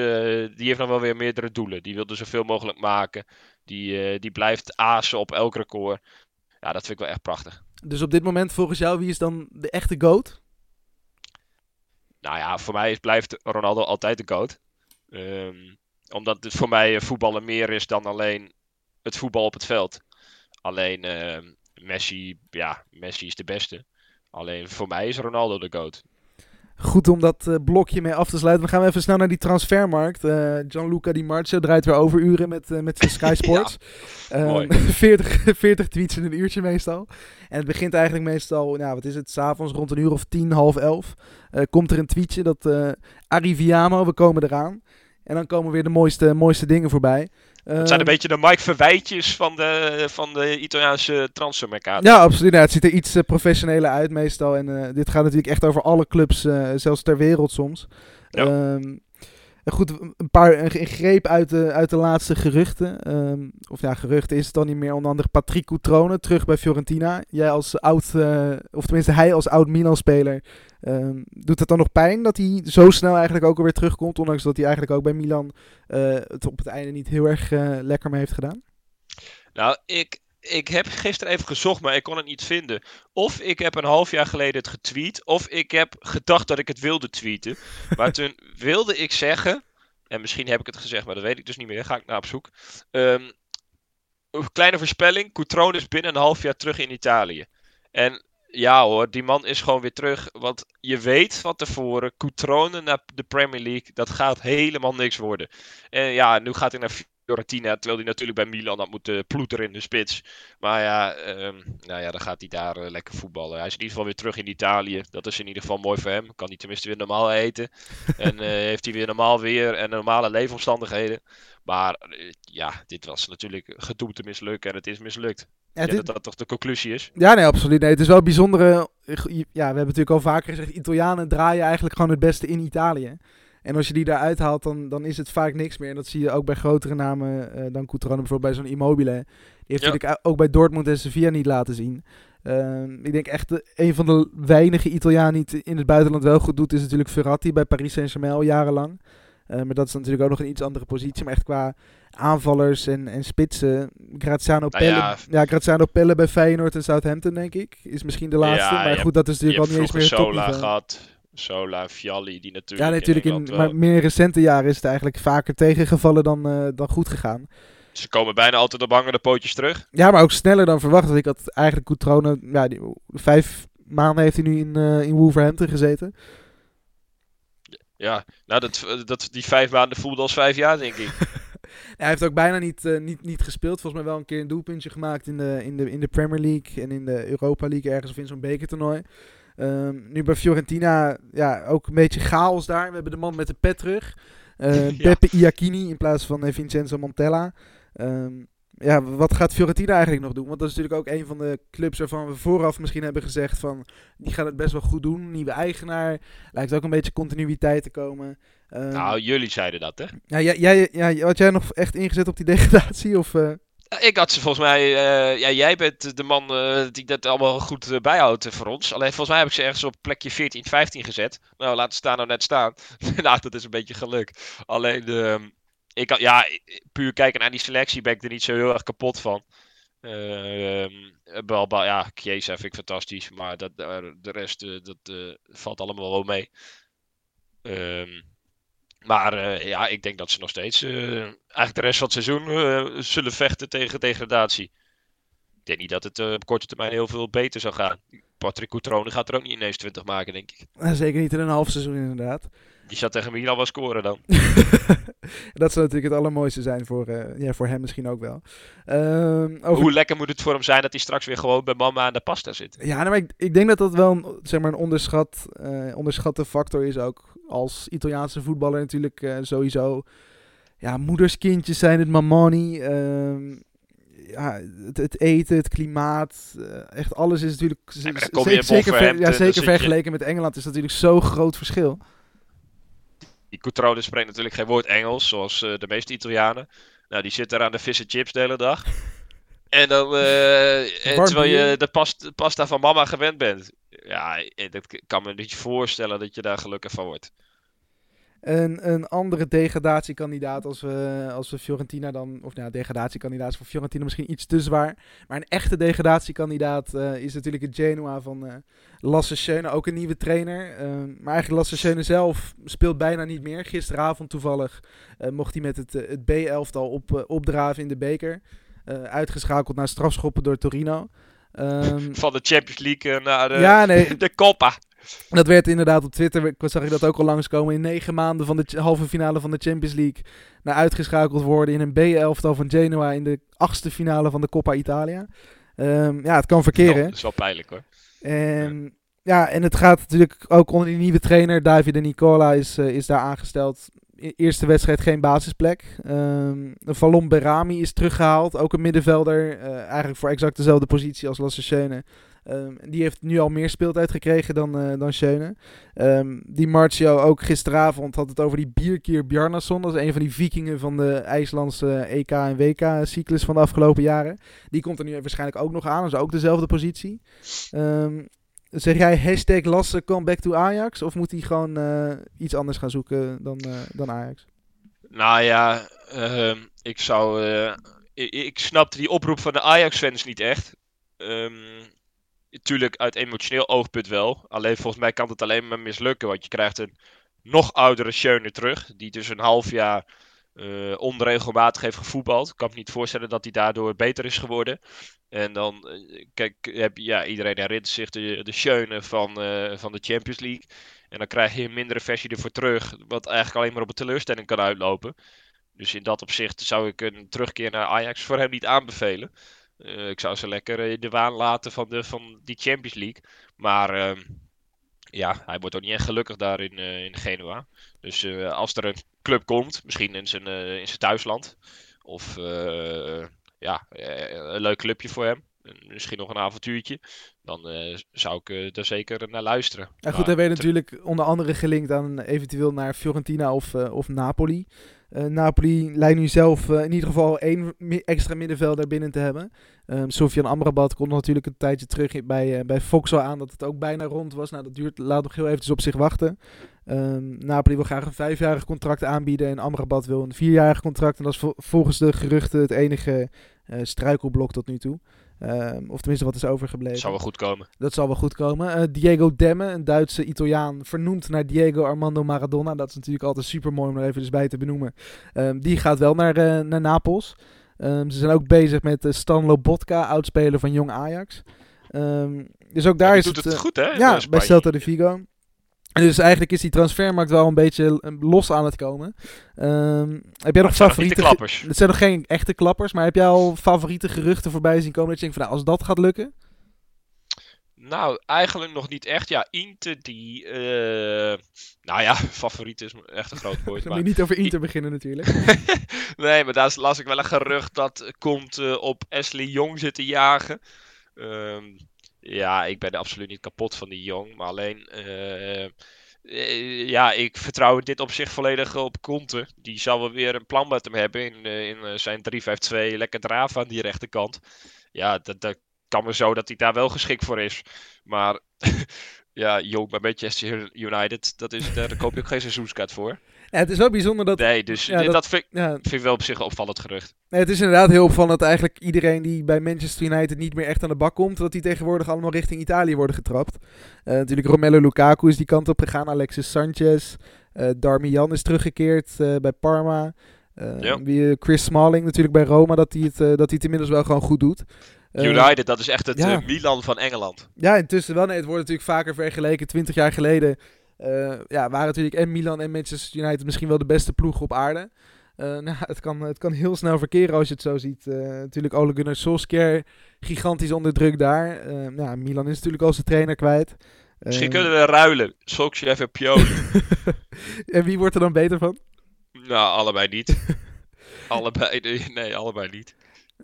die heeft nog wel weer meerdere doelen. Die wil er zoveel mogelijk maken. Die, die blijft azen op elk record. Ja, dat vind ik wel echt prachtig. Dus op dit moment volgens jou, wie is dan de echte GOAT? Nou ja, voor mij blijft Ronaldo altijd de GOAT. Um, omdat het voor mij voetballen meer is dan alleen het voetbal op het veld. Alleen uh, Messi, ja, Messi is de beste. Alleen voor mij is Ronaldo de GOAT. Goed om dat uh, blokje mee af te sluiten. We gaan even snel naar die transfermarkt. Uh, Gianluca Di Marcio draait weer over uren met, uh, met zijn Sky [LAUGHS] Sports. ja, 40, 40 [LAUGHS] [LAUGHS] tweets in een uurtje meestal. En het begint eigenlijk meestal, nou, wat is het, s'avonds rond een uur of tien, half elf. komt er een tweetje dat Arriviamo, we komen eraan. En dan komen weer de mooiste, mooiste dingen voorbij. Het zijn een beetje de Mike Verwijtjes van de, van de Italiaanse transfermercato. Ja, absoluut. Nou, het ziet er iets uh, professioneler uit meestal. En uh, dit gaat natuurlijk echt over alle clubs, uh, zelfs ter wereld soms. Ja. Um, goed, een paar een greep uit de, uit de laatste geruchten. Um, of ja, geruchten is het dan niet meer. Onder andere Patrick Coutrone terug bij Fiorentina. Jij als oud, of tenminste hij als oud Milan-speler. Um, doet het dan nog pijn dat hij zo snel eigenlijk ook alweer terugkomt? Ondanks dat hij eigenlijk ook bij Milan het op het einde niet heel erg lekker mee heeft gedaan? Nou, ik, ik heb gisteren even gezocht, maar ik kon het niet vinden. Of ik heb een half jaar geleden het getweet, of ik heb gedacht dat ik het wilde tweeten. [LAUGHS] Maar toen wilde ik zeggen, en misschien heb ik het gezegd, maar dat weet ik dus niet meer, ga ik naar op zoek. Um, kleine voorspelling, Coutrone is binnen een half jaar terug in Italië. En ja hoor, die man is gewoon weer terug. Want je weet van tevoren, Coutrone naar de Premier League, dat gaat helemaal niks worden. En ja, nu gaat hij naar Fiorentina, terwijl hij natuurlijk bij Milan had moeten ploeteren in de spits. Maar ja, um, nou ja dan gaat hij daar uh, lekker voetballen. Hij is in ieder geval weer terug in Italië. Dat is in ieder geval mooi voor hem. Kan hij tenminste weer normaal eten. [LAUGHS] en uh, heeft hij weer normaal weer en normale leefomstandigheden. Maar uh, ja, dit was natuurlijk gedoemd te mislukken en het is mislukt. Ja, dit... dat dat toch de conclusie is? Ja, nee, absoluut. Nee, het is wel bijzondere. Ja, we hebben natuurlijk al vaker gezegd: Italianen draaien eigenlijk gewoon het beste in Italië. En als je die daaruit haalt, dan, dan is het vaak niks meer. En dat zie je ook bij grotere namen uh, dan Coutrone, bijvoorbeeld bij zo'n Immobile. Die heeft ja. natuurlijk ook bij Dortmund en Sevilla niet laten zien. Uh, ik denk echt, de, een van de weinige Italianen die het in het buitenland wel goed doet, is natuurlijk Ferrati bij Paris Saint-Germain al jarenlang. Uh, maar dat is natuurlijk ook nog een iets andere positie. Maar echt qua aanvallers en, en spitsen. Graziano nou, Pelle, ja. ja. Graziano Pelle bij Feyenoord en Southampton, denk ik. Is misschien de laatste. Ja, maar goed, dat is natuurlijk al niet eens meer Sola gehad. Sola, Vialli, die natuurlijk. Ja, natuurlijk. In, in maar meer recente jaren is het eigenlijk vaker tegengevallen dan, uh, dan goed gegaan. Ze komen bijna altijd op hangende pootjes terug. Ja, maar ook sneller dan verwacht. Want ik had eigenlijk Coutrone... Ja, die, vijf maanden heeft hij nu in, uh, in Wolverhampton gezeten. Ja, nou, dat, dat, die vijf maanden voelde als vijf jaar, denk ik. [LAUGHS] hij heeft ook bijna niet, uh, niet, niet gespeeld. Volgens mij wel een keer een doelpuntje gemaakt in de, in de, in de Premier League en in de Europa League ergens of in zo'n bekertoernooi. Um, nu bij Fiorentina, ja, ook een beetje chaos daar. We hebben de man met de pet terug. Uh, [LAUGHS] ja. Beppe Iacchini in plaats van uh, Vincenzo Montella. Um, ja, wat gaat Fiorentina eigenlijk nog doen? Want dat is natuurlijk ook een van de clubs waarvan we vooraf misschien hebben gezegd van... die gaan het best wel goed doen. Nieuwe eigenaar. Lijkt ook een beetje continuïteit te komen. Um, nou, jullie zeiden dat, hè? Ja, jij, ja, had jij nog echt ingezet op die [LAUGHS] degradatie? Of, uh... Ik had ze volgens mij. Uh, ja, jij bent de man uh, die dat allemaal goed uh, bijhoudt voor ons. Alleen volgens mij heb ik ze ergens op plekje 14, 15 gezet. Nou, laat staan nou net staan. [LAUGHS] nou, dat is een beetje geluk. Alleen, ehm, ik had, ja, puur kijken naar die selectie ben ik er niet zo heel erg kapot van. Ehm, ja, Chiesa vind ik fantastisch. Maar dat, de rest dat, valt allemaal wel mee. Um, maar uh, ja, ik denk dat ze nog steeds uh, eigenlijk de rest van het seizoen uh, zullen vechten tegen degradatie. Ik denk niet dat het op korte termijn heel veel beter zou gaan. Patrick Coutrone gaat er ook niet ineens 20 maken, denk ik. Zeker niet in een half seizoen inderdaad. Die zou tegen Milan wel scoren dan. [LAUGHS] dat zou natuurlijk het allermooiste zijn voor, ja, voor hem misschien ook wel. Ehm, over... Hoe lekker moet het voor hem zijn dat hij straks weer gewoon bij mama aan de pasta zit? Ja, nou, maar ik, ik denk dat dat wel een, zeg maar een onderschat, onderschatte factor is ook als Italiaanse voetballer natuurlijk uh, sowieso. Ja, moederskindjes zijn het mamoni. Uh, ja, het, het, eten, het klimaat, echt alles is natuurlijk... Ja, zeker ver, ja, zeker vergeleken met Engeland is dat natuurlijk zo'n groot verschil. Die Coutrone spreekt natuurlijk geen woord Engels, zoals uh, de meeste Italianen. Nou, die zit er aan de vis chips de hele dag. [LAUGHS] En dan, uh, en terwijl je de past, pasta van mama gewend bent. Ja, dat kan me niet voorstellen dat je daar gelukkig van wordt. Een, een andere degradatiekandidaat als we, als we Fiorentina dan... Of nou, degradatiekandidaat is voor Fiorentina misschien iets te zwaar. Maar een echte degradatiekandidaat uh, is natuurlijk het Genoa van uh, Lasse Schöne. Ook een nieuwe trainer. Uh, maar eigenlijk Lasse Schöne zelf speelt bijna niet meer. Gisteravond toevallig mocht hij met het, het B-elftal op, opdraven in de beker. uitgeschakeld naar strafschoppen door Torino. Um, [LAUGHS] van de Champions League naar de, ja, nee. [LAUGHS] de Coppa. Dat werd inderdaad op Twitter, zag ik dat ook al langskomen. In negen maanden van de halve finale van de Champions League. Naar uitgeschakeld worden in een B-elftal van Genoa in de achtste finale van de Coppa Italia. Um, ja, het kan verkeren. dat is wel pijnlijk hoor. En, ja. en het gaat natuurlijk ook onder die nieuwe trainer. Davide Nicola is, uh, is daar aangesteld. E-, eerste wedstrijd geen basisplek. Um, Valon Berami is teruggehaald. Ook een middenvelder. Uh, eigenlijk voor exact dezelfde positie als Lasse Schöne. Um, die heeft nu al meer speeltijd gekregen dan, uh, dan Schöne. Um, die Marcio ook gisteravond had het over die Bierkier Bjarnason. Dat is een van die vikingen van de IJslandse EK en WK-cyclus van de afgelopen jaren. Die komt er nu waarschijnlijk ook nog aan. Dat is ook dezelfde positie. Um, zeg jij hashtag Lasse come back to Ajax? Of moet hij gewoon uh, iets anders gaan zoeken dan, uh, dan Ajax? Nou ja, ik zou... Ik, ik snapte die oproep van de Ajax-fans niet echt. Um, Tuurlijk, uit emotioneel oogpunt wel. Alleen volgens mij kan het alleen maar mislukken. Want je krijgt een nog oudere Schöne terug. Die dus een half jaar uh, onregelmatig heeft gevoetbald. Ik kan me niet voorstellen dat hij daardoor beter is geworden. En dan, uh, kijk, heb, ja, iedereen herinnert zich de, de Schöne van, uh, van de Champions League. En dan krijg je een mindere versie ervoor terug. Wat eigenlijk alleen maar op een teleurstelling kan uitlopen. Dus in dat opzicht zou ik een terugkeer naar Ajax voor hem niet aanbevelen. Uh, ik zou ze lekker in de waan laten van, de, van die Champions League. Maar uh, ja, hij wordt ook niet echt gelukkig daar in, uh, in Genua. Dus uh, als er een club komt, misschien in zijn, in zijn thuisland. Of ja, een leuk clubje voor hem. Misschien nog een avontuurtje. Dan zou ik er zeker naar luisteren. Ja, goed, hij werd natuurlijk onder andere gelinkt aan eventueel naar Fiorentina of, of Napoli. Uh, Napoli lijkt nu zelf uh, in ieder geval één extra middenvelder binnen te hebben. Um, Sofian Amrabat komt natuurlijk een tijdje terug bij, uh, bij Fox aan dat het ook bijna rond was. Nou, dat duurt, laat nog heel eventjes op zich wachten. Um, Napoli wil graag een vijfjarig contract aanbieden en Amrabat wil een vierjarig contract. En dat is vol volgens de geruchten het enige struikelblok tot nu toe. Um, of tenminste wat is overgebleven. Dat zal wel goed komen. Dat zal wel goed komen. Uh, Diego Demme, een Duitse Italiaan, vernoemd naar Diego Armando Maradona. Dat is natuurlijk altijd super mooi om er even dus bij te benoemen. Um, die gaat wel naar, uh, naar Napels. Um, ze zijn ook bezig met uh, Stan Lobotka, oudspeler van Jong Ajax. dus ook daar ja, is doet het... het goed, hè? Ja, bij Celta de Vigo. Dus eigenlijk is die transfermarkt wel een beetje eh, los aan het komen. Um, heb jij nog favoriete klappers? Het zijn nog geen echte klappers, maar heb jij al favoriete geruchten voorbij zien komen? Dat je denkt van, nou, als dat gaat lukken? Nou, eigenlijk nog niet echt. Ja, Inter die... Uh... Nou ja, [LAUGHS] favoriet is echt een groot woord. [LAUGHS] Dan moet je niet over Inter beginnen natuurlijk. [LAUGHS] nee, maar daar las ik wel een gerucht dat komt uh, op Ashley Jong zitten jagen. Um, ja, ik ben absoluut niet kapot van die Jong. Maar alleen, uh, ja, ik vertrouw dit op zich volledig op Conte. Die zal wel weer een plan met hem hebben in, uh, in zijn 3-5-2. Lekker draven aan die rechterkant. Ja, dat, dat kan me zo dat hij daar wel geschikt voor is. Maar [LAUGHS] ja, Jong bij Manchester United, dat is, daar koop je ook geen seizoenskaart voor. Ja, het is wel bijzonder dat... Nee, dus dat, vind, ja. vind, ik wel op zich een opvallend gerucht. Nee, het is inderdaad heel opvallend dat eigenlijk iedereen die bij Manchester United niet meer echt aan de bak komt, dat die tegenwoordig allemaal richting Italië worden getrapt. Uh, natuurlijk Romelu Lukaku is die kant op gegaan, Alexis Sanchez, uh, Darmian is teruggekeerd uh, bij Parma. Wie, Chris Smalling natuurlijk bij Roma, dat hij het, dat hij het inmiddels wel gewoon goed doet. United, dat is echt het Milan van Engeland. Ja, intussen wel. Nee, het wordt natuurlijk vaker vergeleken. Twintig jaar geleden ja, waren natuurlijk en Milan en Manchester United misschien wel de beste ploegen op aarde. Uh, [LAUGHS] nou, het, kan, het kan heel snel verkeren als je het zo ziet. Uh, natuurlijk Ole Gunnar Solskjaer, gigantisch onder druk daar. Uh, ja, Milan is natuurlijk al zijn trainer kwijt. Misschien kunnen we ruilen. Solskjaer en Pioli. [LAUGHS] en wie wordt er dan beter van? Nou, allebei niet. [LAUGHS] allebei, nee, allebei niet.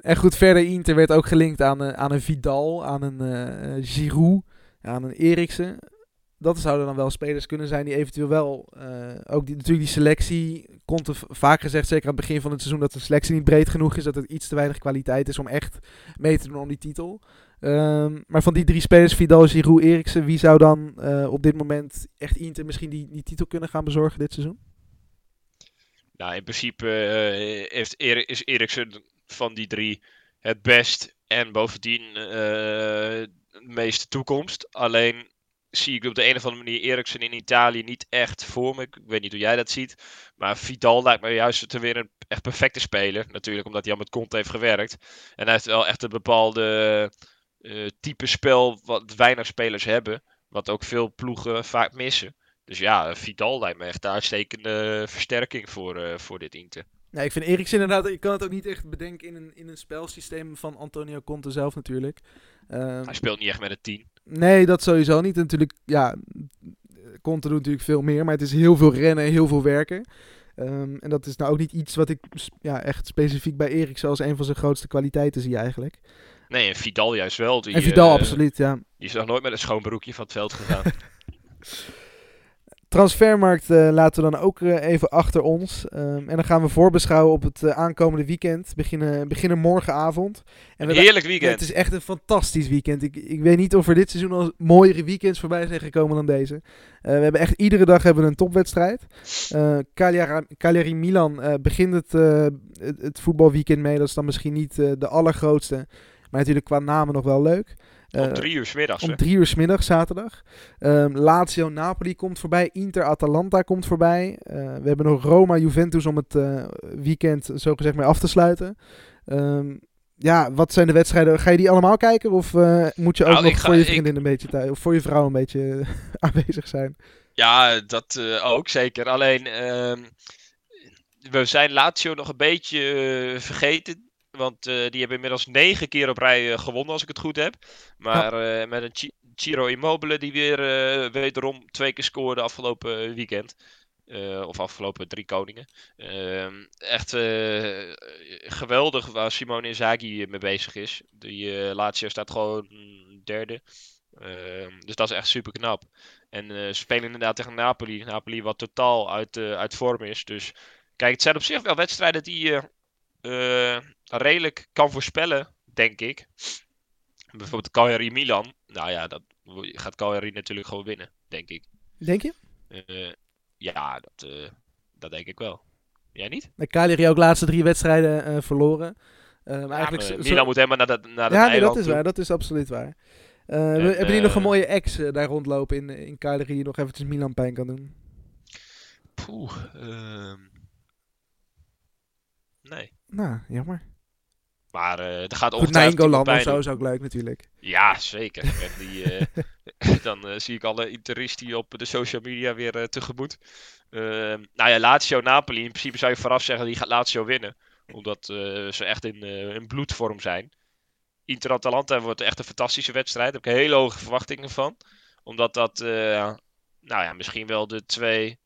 En goed, verder Inter werd ook gelinkt aan, aan een Vidal, aan een Giroud, aan een Eriksen dat zouden dan wel spelers kunnen zijn die eventueel wel. Uh, ook natuurlijk die selectie. Komt er vaak gezegd, zeker aan het begin van het seizoen, dat de selectie niet breed genoeg is. Dat het iets te weinig kwaliteit is om echt mee te doen om die titel. Um, maar van die drie spelers, Vidal, Giroud, Eriksen, wie zou dan uh, op dit moment echt Inter misschien die, die titel kunnen gaan bezorgen dit seizoen? Nou, in principe eh, heeft is Eriksen van die drie het best en bovendien eh, de meeste toekomst. Alleen zie ik op de een of andere manier Eriksen in Italië niet echt voor me. Ik weet niet hoe jij dat ziet. Maar Vidal lijkt me juist weer een echt perfecte speler. Natuurlijk omdat hij al met Conte heeft gewerkt. En hij heeft wel echt een bepaalde eh, type spel wat weinig spelers hebben. Wat ook veel ploegen vaak missen. Dus ja, Vidal lijkt me echt een uitstekende versterking voor, eh, voor dit Inter. Ja, ik vind Eriksen inderdaad, je kan het ook niet echt bedenken in een, in een spelsysteem van Antonio Conte zelf natuurlijk. Ehm, Hij speelt niet echt met een 10. Nee, dat sowieso niet. Natuurlijk, ja, Conte doet natuurlijk veel meer, maar het is heel veel rennen, heel veel werken. Ehm, en dat is nou ook niet iets wat ik ja, echt specifiek bij Eriksen als een van zijn grootste kwaliteiten zie eigenlijk. Nee, en Vidal juist wel. Die, en Vidal, eh, absoluut, ja. Die is nog nooit met een schoon broekje van het veld gegaan. [LAUGHS] Transfermarkt eh, laten we dan ook eh, even achter ons. Ehm, en dan gaan we voorbeschouwen op het eh, aankomende weekend. Beginnen, beginnen morgenavond. En een heerlijk Ja, weekend. het is echt een fantastisch weekend. Ik, ik weet niet of er dit seizoen al mooiere weekends voorbij zijn gekomen dan deze. We hebben echt iedere dag hebben we een topwedstrijd. Cagliari, Cagliari Milan begint het, het, het voetbalweekend mee. Dat is dan misschien niet de allergrootste. Maar natuurlijk qua namen nog wel leuk. Om Eh, drie uur 's middags. om drie uur 's middag zaterdag. Ehm, Lazio Napoli komt voorbij. Inter Atalanta komt voorbij. Eh, we hebben nog Roma Juventus om het eh, weekend zo gezegd mee af te sluiten. Ehm, ja, wat zijn de wedstrijden? Ga je die allemaal kijken? Of moet je ook Nou, nog ga- voor je ik- vriendin een beetje thuis, of voor je vrouw een beetje [LAUGHS] aanwezig zijn? Ja, dat ook zeker. Alleen, ehm, we zijn Lazio nog een beetje vergeten. Want eh, die hebben inmiddels negen keer op rij eh, gewonnen, als ik het goed heb. Maar eh, met een Ci- Ciro Immobile die weer wederom twee keer scoorde afgelopen weekend. Of afgelopen drie koningen. Ehm, echt geweldig waar Simone Inzaghi mee bezig is. Die Lazio staat gewoon derde. Ehm, dus dat is echt super knap. En ze spelen inderdaad tegen Napoli. Napoli wat totaal uit, uit vorm is. Dus kijk, het zijn op zich wel wedstrijden die redelijk kan voorspellen, denk ik. Bijvoorbeeld Cagliari Milan. Nou ja, dat gaat Cagliari natuurlijk gewoon winnen, denk ik. Denk je? Eh, ja, dat, eh, dat denk ik wel. Jij niet? Cagliari ook de laatste drie wedstrijden eh, verloren. Ja, eigenlijk maar zo- Milan moet helemaal naar dat, naar dat ja, nee, dat is toe. waar. Dat is absoluut waar. We- hebben jullie nog een mooie ex daar rondlopen in, in Cagliari die nog eventjes Milan pijn kan doen? Poeh, ehm, Nee. Nou, jammer. Maar eh er gaat ongetwijfeld iemand of zo doen. is ook leuk natuurlijk. Ja, zeker. En die, eh, [LAUGHS] dan eh, zie ik alle interisten op de social media weer eh, tegemoet. Ehm, nou ja, Lazio Napoli. In principe zou je vooraf zeggen die gaat Lazio winnen. Omdat eh, ze echt in, eh, in bloedvorm zijn. Inter Atalanta wordt echt een fantastische wedstrijd. Daar heb ik hele hoge verwachtingen van. Omdat dat, eh, nou ja, misschien wel de twee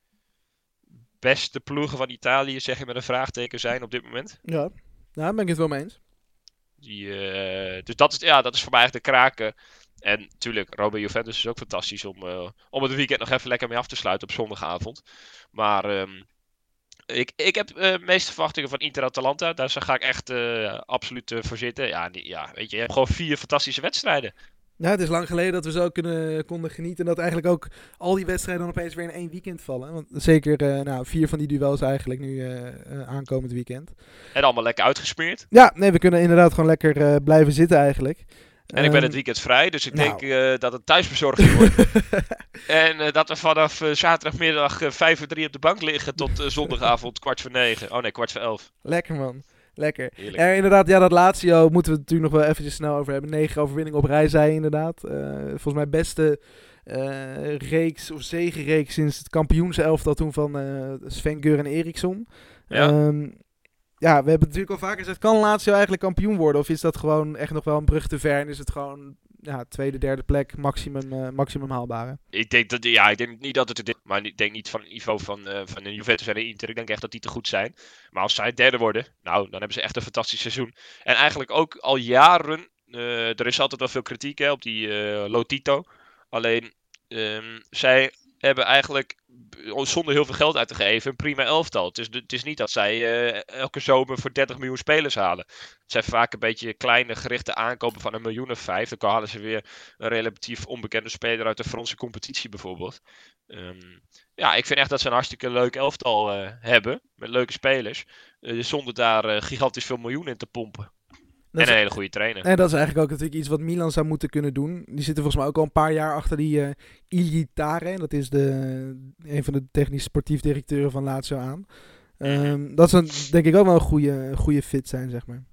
beste ploegen van Italië, zeg je met een vraagteken, zijn op dit moment. Ja, nou, daar ben ik het wel mee eens. Die, eh, dus dat is, ja, dat is voor mij eigenlijk de kraken. En natuurlijk, Roma Juventus is ook fantastisch om, eh, om het weekend nog even lekker mee af te sluiten op zondagavond. Maar ehm, ik, ik heb eh, de meeste verwachtingen van Inter Atalanta. Daar ga ik echt eh, absoluut eh, voor zitten. Ja, ja, weet je, je hebt gewoon vier fantastische wedstrijden. Ja, het is lang geleden dat we zo kunnen, konden genieten. En dat eigenlijk ook al die wedstrijden dan opeens weer in één weekend vallen. Want zeker eh, nou, vier van die duels eigenlijk nu eh, eh, aankomend weekend. En allemaal lekker uitgesmeerd. Ja, nee, we kunnen inderdaad gewoon lekker blijven zitten eigenlijk. En ik ben het Ehm, weekend vrij, dus ik nou. denk eh, dat het thuisbezorgd [LAUGHS] wordt. en dat we vanaf zaterdagmiddag vijf voor drie op de bank liggen tot zondagavond kwart voor negen. Oh nee, kwart voor elf. Lekker man. Lekker. Heerlijk. Er, inderdaad, ja, dat Lazio moeten we het natuurlijk nog wel eventjes snel over hebben. Negen overwinningen op rij, zei inderdaad. Eh, volgens mij beste eh, reeks of zegenreeks sinds het kampioenselftal toen van eh Sven Geur en Eriksson. Ja. Ehm, ja, we hebben natuurlijk al vaker gezegd, kan Lazio eigenlijk kampioen worden? Of is dat gewoon echt nog wel een brug te ver en is het gewoon ja, tweede, derde plek maximum, eh, maximum haalbare? Ik denk dat, ja, ik denk niet dat het maar ik denk niet van het niveau van, eh van de Juventus en de Inter. Ik denk echt dat die te goed zijn. Maar als zij derde worden, nou, dan hebben ze echt een fantastisch seizoen. En eigenlijk ook al jaren, eh, er is altijd wel veel kritiek hè, op die Lotito. Alleen, ehm, zij hebben eigenlijk zonder heel veel geld uit te geven een prima elftal. Het is, het is niet dat zij uh, elke zomer voor 30 miljoen spelers halen. Het zijn vaak een beetje kleine gerichte aankopen van een miljoen of vijf. Dan halen ze weer een relatief onbekende speler uit de Franse competitie bijvoorbeeld. Um, ja, ik vind echt dat ze een hartstikke leuk elftal uh, hebben. Met leuke spelers. Uh, zonder daar gigantisch veel miljoen in te pompen en een hele goede trainer. En dat is eigenlijk ook natuurlijk iets wat Milan zou moeten kunnen doen. Die zitten volgens mij ook al een paar jaar achter die uh, Ilitare. Dat is de, een van de technisch sportief directeuren van Lazio aan. Um, dat zou denk ik ook wel een goede, goede fit zijn, zeg maar.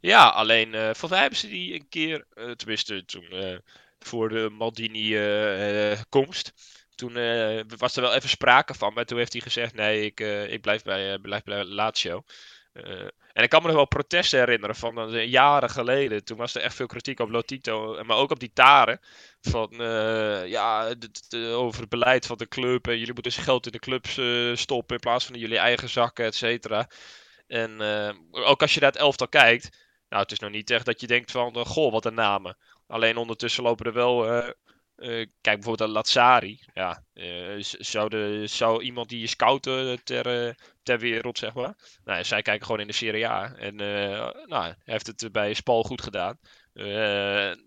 Ja, alleen uh, volgens mij hebben ze die een keer, uh, tenminste toen voor de Maldini-komst. toen was er wel even sprake van, maar toen heeft hij gezegd: nee, ik, ik blijf, bij, blijf bij Lazio. En ik kan me nog wel protesten herinneren van uh, jaren geleden. Toen was er echt veel kritiek op Lotito, maar ook op die Taren. Van uh, ja, over het beleid van de club. En jullie moeten dus geld in de clubs stoppen in plaats van in jullie eigen zakken, et cetera. En ook als je naar het elftal kijkt. Nou, het is nog niet echt dat je denkt van, goh, wat een namen. Alleen ondertussen lopen er wel uh, kijk bijvoorbeeld aan Lazzari. Ja, uh, zou, de, zou iemand die je scouten ter, uh, ter wereld, zeg maar. Nou, zij kijken gewoon in de Serie A. En nou, heeft het bij Spal goed gedaan.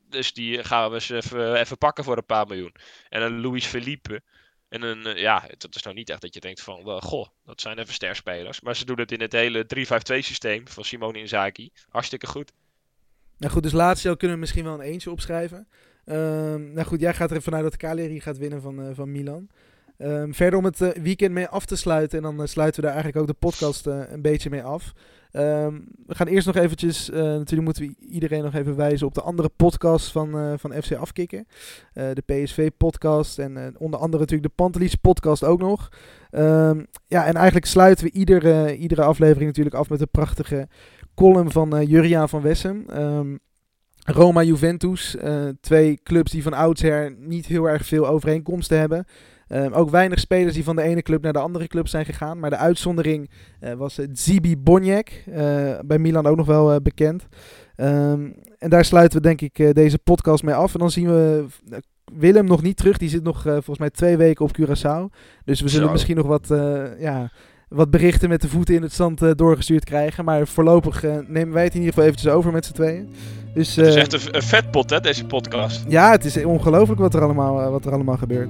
dus die gaan we eens even, even pakken voor een paar miljoen. En een Luis Felipe. En een, ja, dat is nou niet echt dat je denkt van, goh, dat zijn even sterspelers. Maar ze doen het in het hele 3-5-2 systeem van Simone Inzaghi. Hartstikke goed. Nou goed, dus Lazio kunnen we misschien wel een eentje opschrijven. Um, nou goed, jij gaat er vanuit dat Cagliari gaat winnen van, uh, van Milan. Um, verder om het uh, weekend mee af te sluiten. En dan uh, sluiten we daar eigenlijk ook de podcast een beetje mee af. Um, we gaan eerst nog eventjes, natuurlijk moeten we iedereen nog even wijzen op de andere podcast van, van FC Afkikken. de PSV podcast en onder andere natuurlijk de Pantelis podcast ook nog. ja, en eigenlijk sluiten we iedere, iedere aflevering natuurlijk af met een prachtige column van Juriaan van Wessem. Roma Juventus, uh, twee clubs die van oudsher niet heel erg veel overeenkomsten hebben. Uh, ook weinig spelers die van de ene club naar de andere club zijn gegaan. Maar de uitzondering uh, was Zibi Boniek, bij Milan ook nog wel bekend. Um, en daar sluiten we denk ik deze podcast mee af. En dan zien we Willem nog niet terug. Die zit nog volgens mij twee weken op Curaçao. Dus we zullen Zo. misschien nog wat ja, wat berichten met de voeten in het zand uh, doorgestuurd krijgen. Maar voorlopig uh, nemen wij het in ieder geval eventjes over met z'n tweeën. Dus, uh, het is echt een, een vetpot, hè, deze podcast. Ja, het is ongelooflijk wat er allemaal, wat er allemaal gebeurt.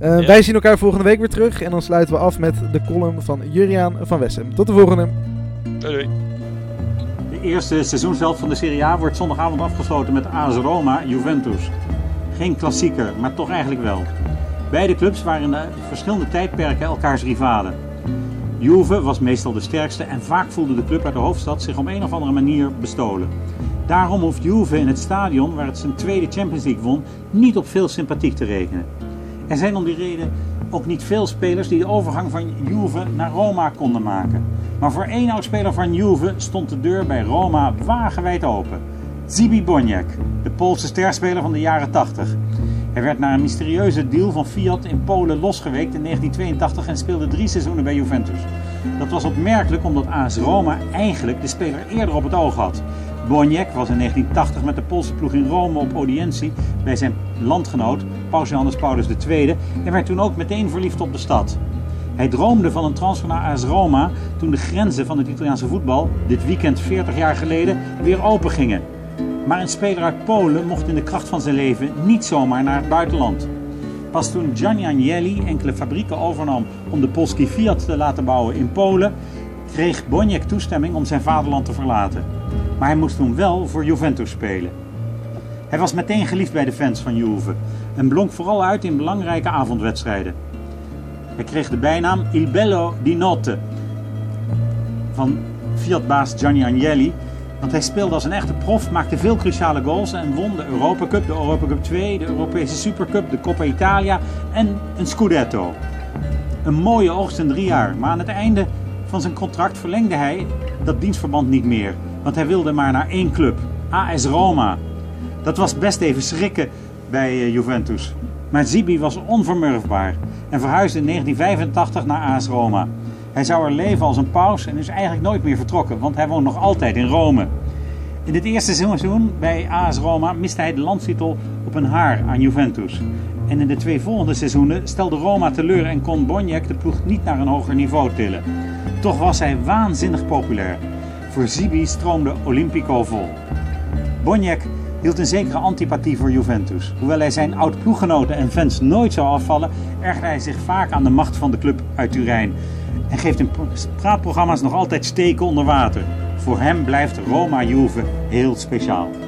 Ja. Wij zien elkaar volgende week weer terug. En dan sluiten we af met de column van Juriaan van Wessem. Tot de volgende. Doei, doei. De eerste seizoenshelft van de Serie A wordt zondagavond afgesloten met AS Roma Juventus. Geen klassieker, maar toch eigenlijk wel. Beide clubs waren in de verschillende tijdperken elkaars rivalen. Juve was meestal de sterkste en vaak voelde de club uit de hoofdstad zich op een of andere manier bestolen. Daarom hoeft Juve in het stadion waar het zijn tweede Champions League won niet op veel sympathiek te rekenen. Er zijn om die reden ook niet veel spelers die de overgang van Juve naar Roma konden maken. Maar voor één oud-speler van Juve stond de deur bij Roma wagenwijd open. Zibi Boniek, de Poolse sterspeler van de jaren 80. Hij werd na een mysterieuze deal van Fiat in Polen losgeweekt in 1982 en speelde drie seizoenen bij Juventus. Dat was opmerkelijk omdat AS Roma eigenlijk de speler eerder op het oog had. Boniek was in 1980 met de Poolse ploeg in Rome op audiëntie bij zijn landgenoot Paus Johannes Paulus II en werd toen ook meteen verliefd op de stad. Hij droomde van een transfer naar AS Roma toen de grenzen van het Italiaanse voetbal, dit weekend 40 jaar geleden, weer open gingen. Maar een speler uit Polen mocht in de kracht van zijn leven niet zomaar naar het buitenland. Pas toen Gianni Agnelli enkele fabrieken overnam om de Polski Fiat te laten bouwen in Polen, kreeg Boniek toestemming om zijn vaderland te verlaten. Maar hij moest toen wel voor Juventus spelen. Hij was meteen geliefd bij de fans van Juve en blonk vooral uit in belangrijke avondwedstrijden. Hij kreeg de bijnaam Il Bello di Notte van Fiat-baas Gianni Agnelli want hij speelde als een echte prof, maakte veel cruciale goals en won de Europa Cup, de Europa Cup 2, de Europese Supercup, de Coppa Italia en een Scudetto. Een mooie oogst in drie jaar, maar aan het einde van zijn contract verlengde hij dat dienstverband niet meer. Want hij wilde maar naar één club, AS Roma. Dat was best even schrikken bij eh, Juventus. Maar Zibi was onvermurfbaar en verhuisde in 1985 naar AS Roma. Hij zou er leven als een paus en is eigenlijk nooit meer vertrokken, want hij woont nog altijd in Rome. In het eerste seizoen bij AS Roma miste hij de landstitel op een haar aan Juventus. En in de twee volgende seizoenen stelde Roma teleur en kon Boniek de ploeg niet naar een hoger niveau tillen. Toch was hij waanzinnig populair. Voor Zibi stroomde Olympico vol. Boniek hield een zekere antipathie voor Juventus. Hoewel hij zijn oud-ploeggenoten en fans nooit zou afvallen, ergerde hij zich vaak aan de macht van de club uit Turijn. En geeft in praatprogramma's nog altijd steken onder water. Voor hem blijft Roma-Juve heel speciaal.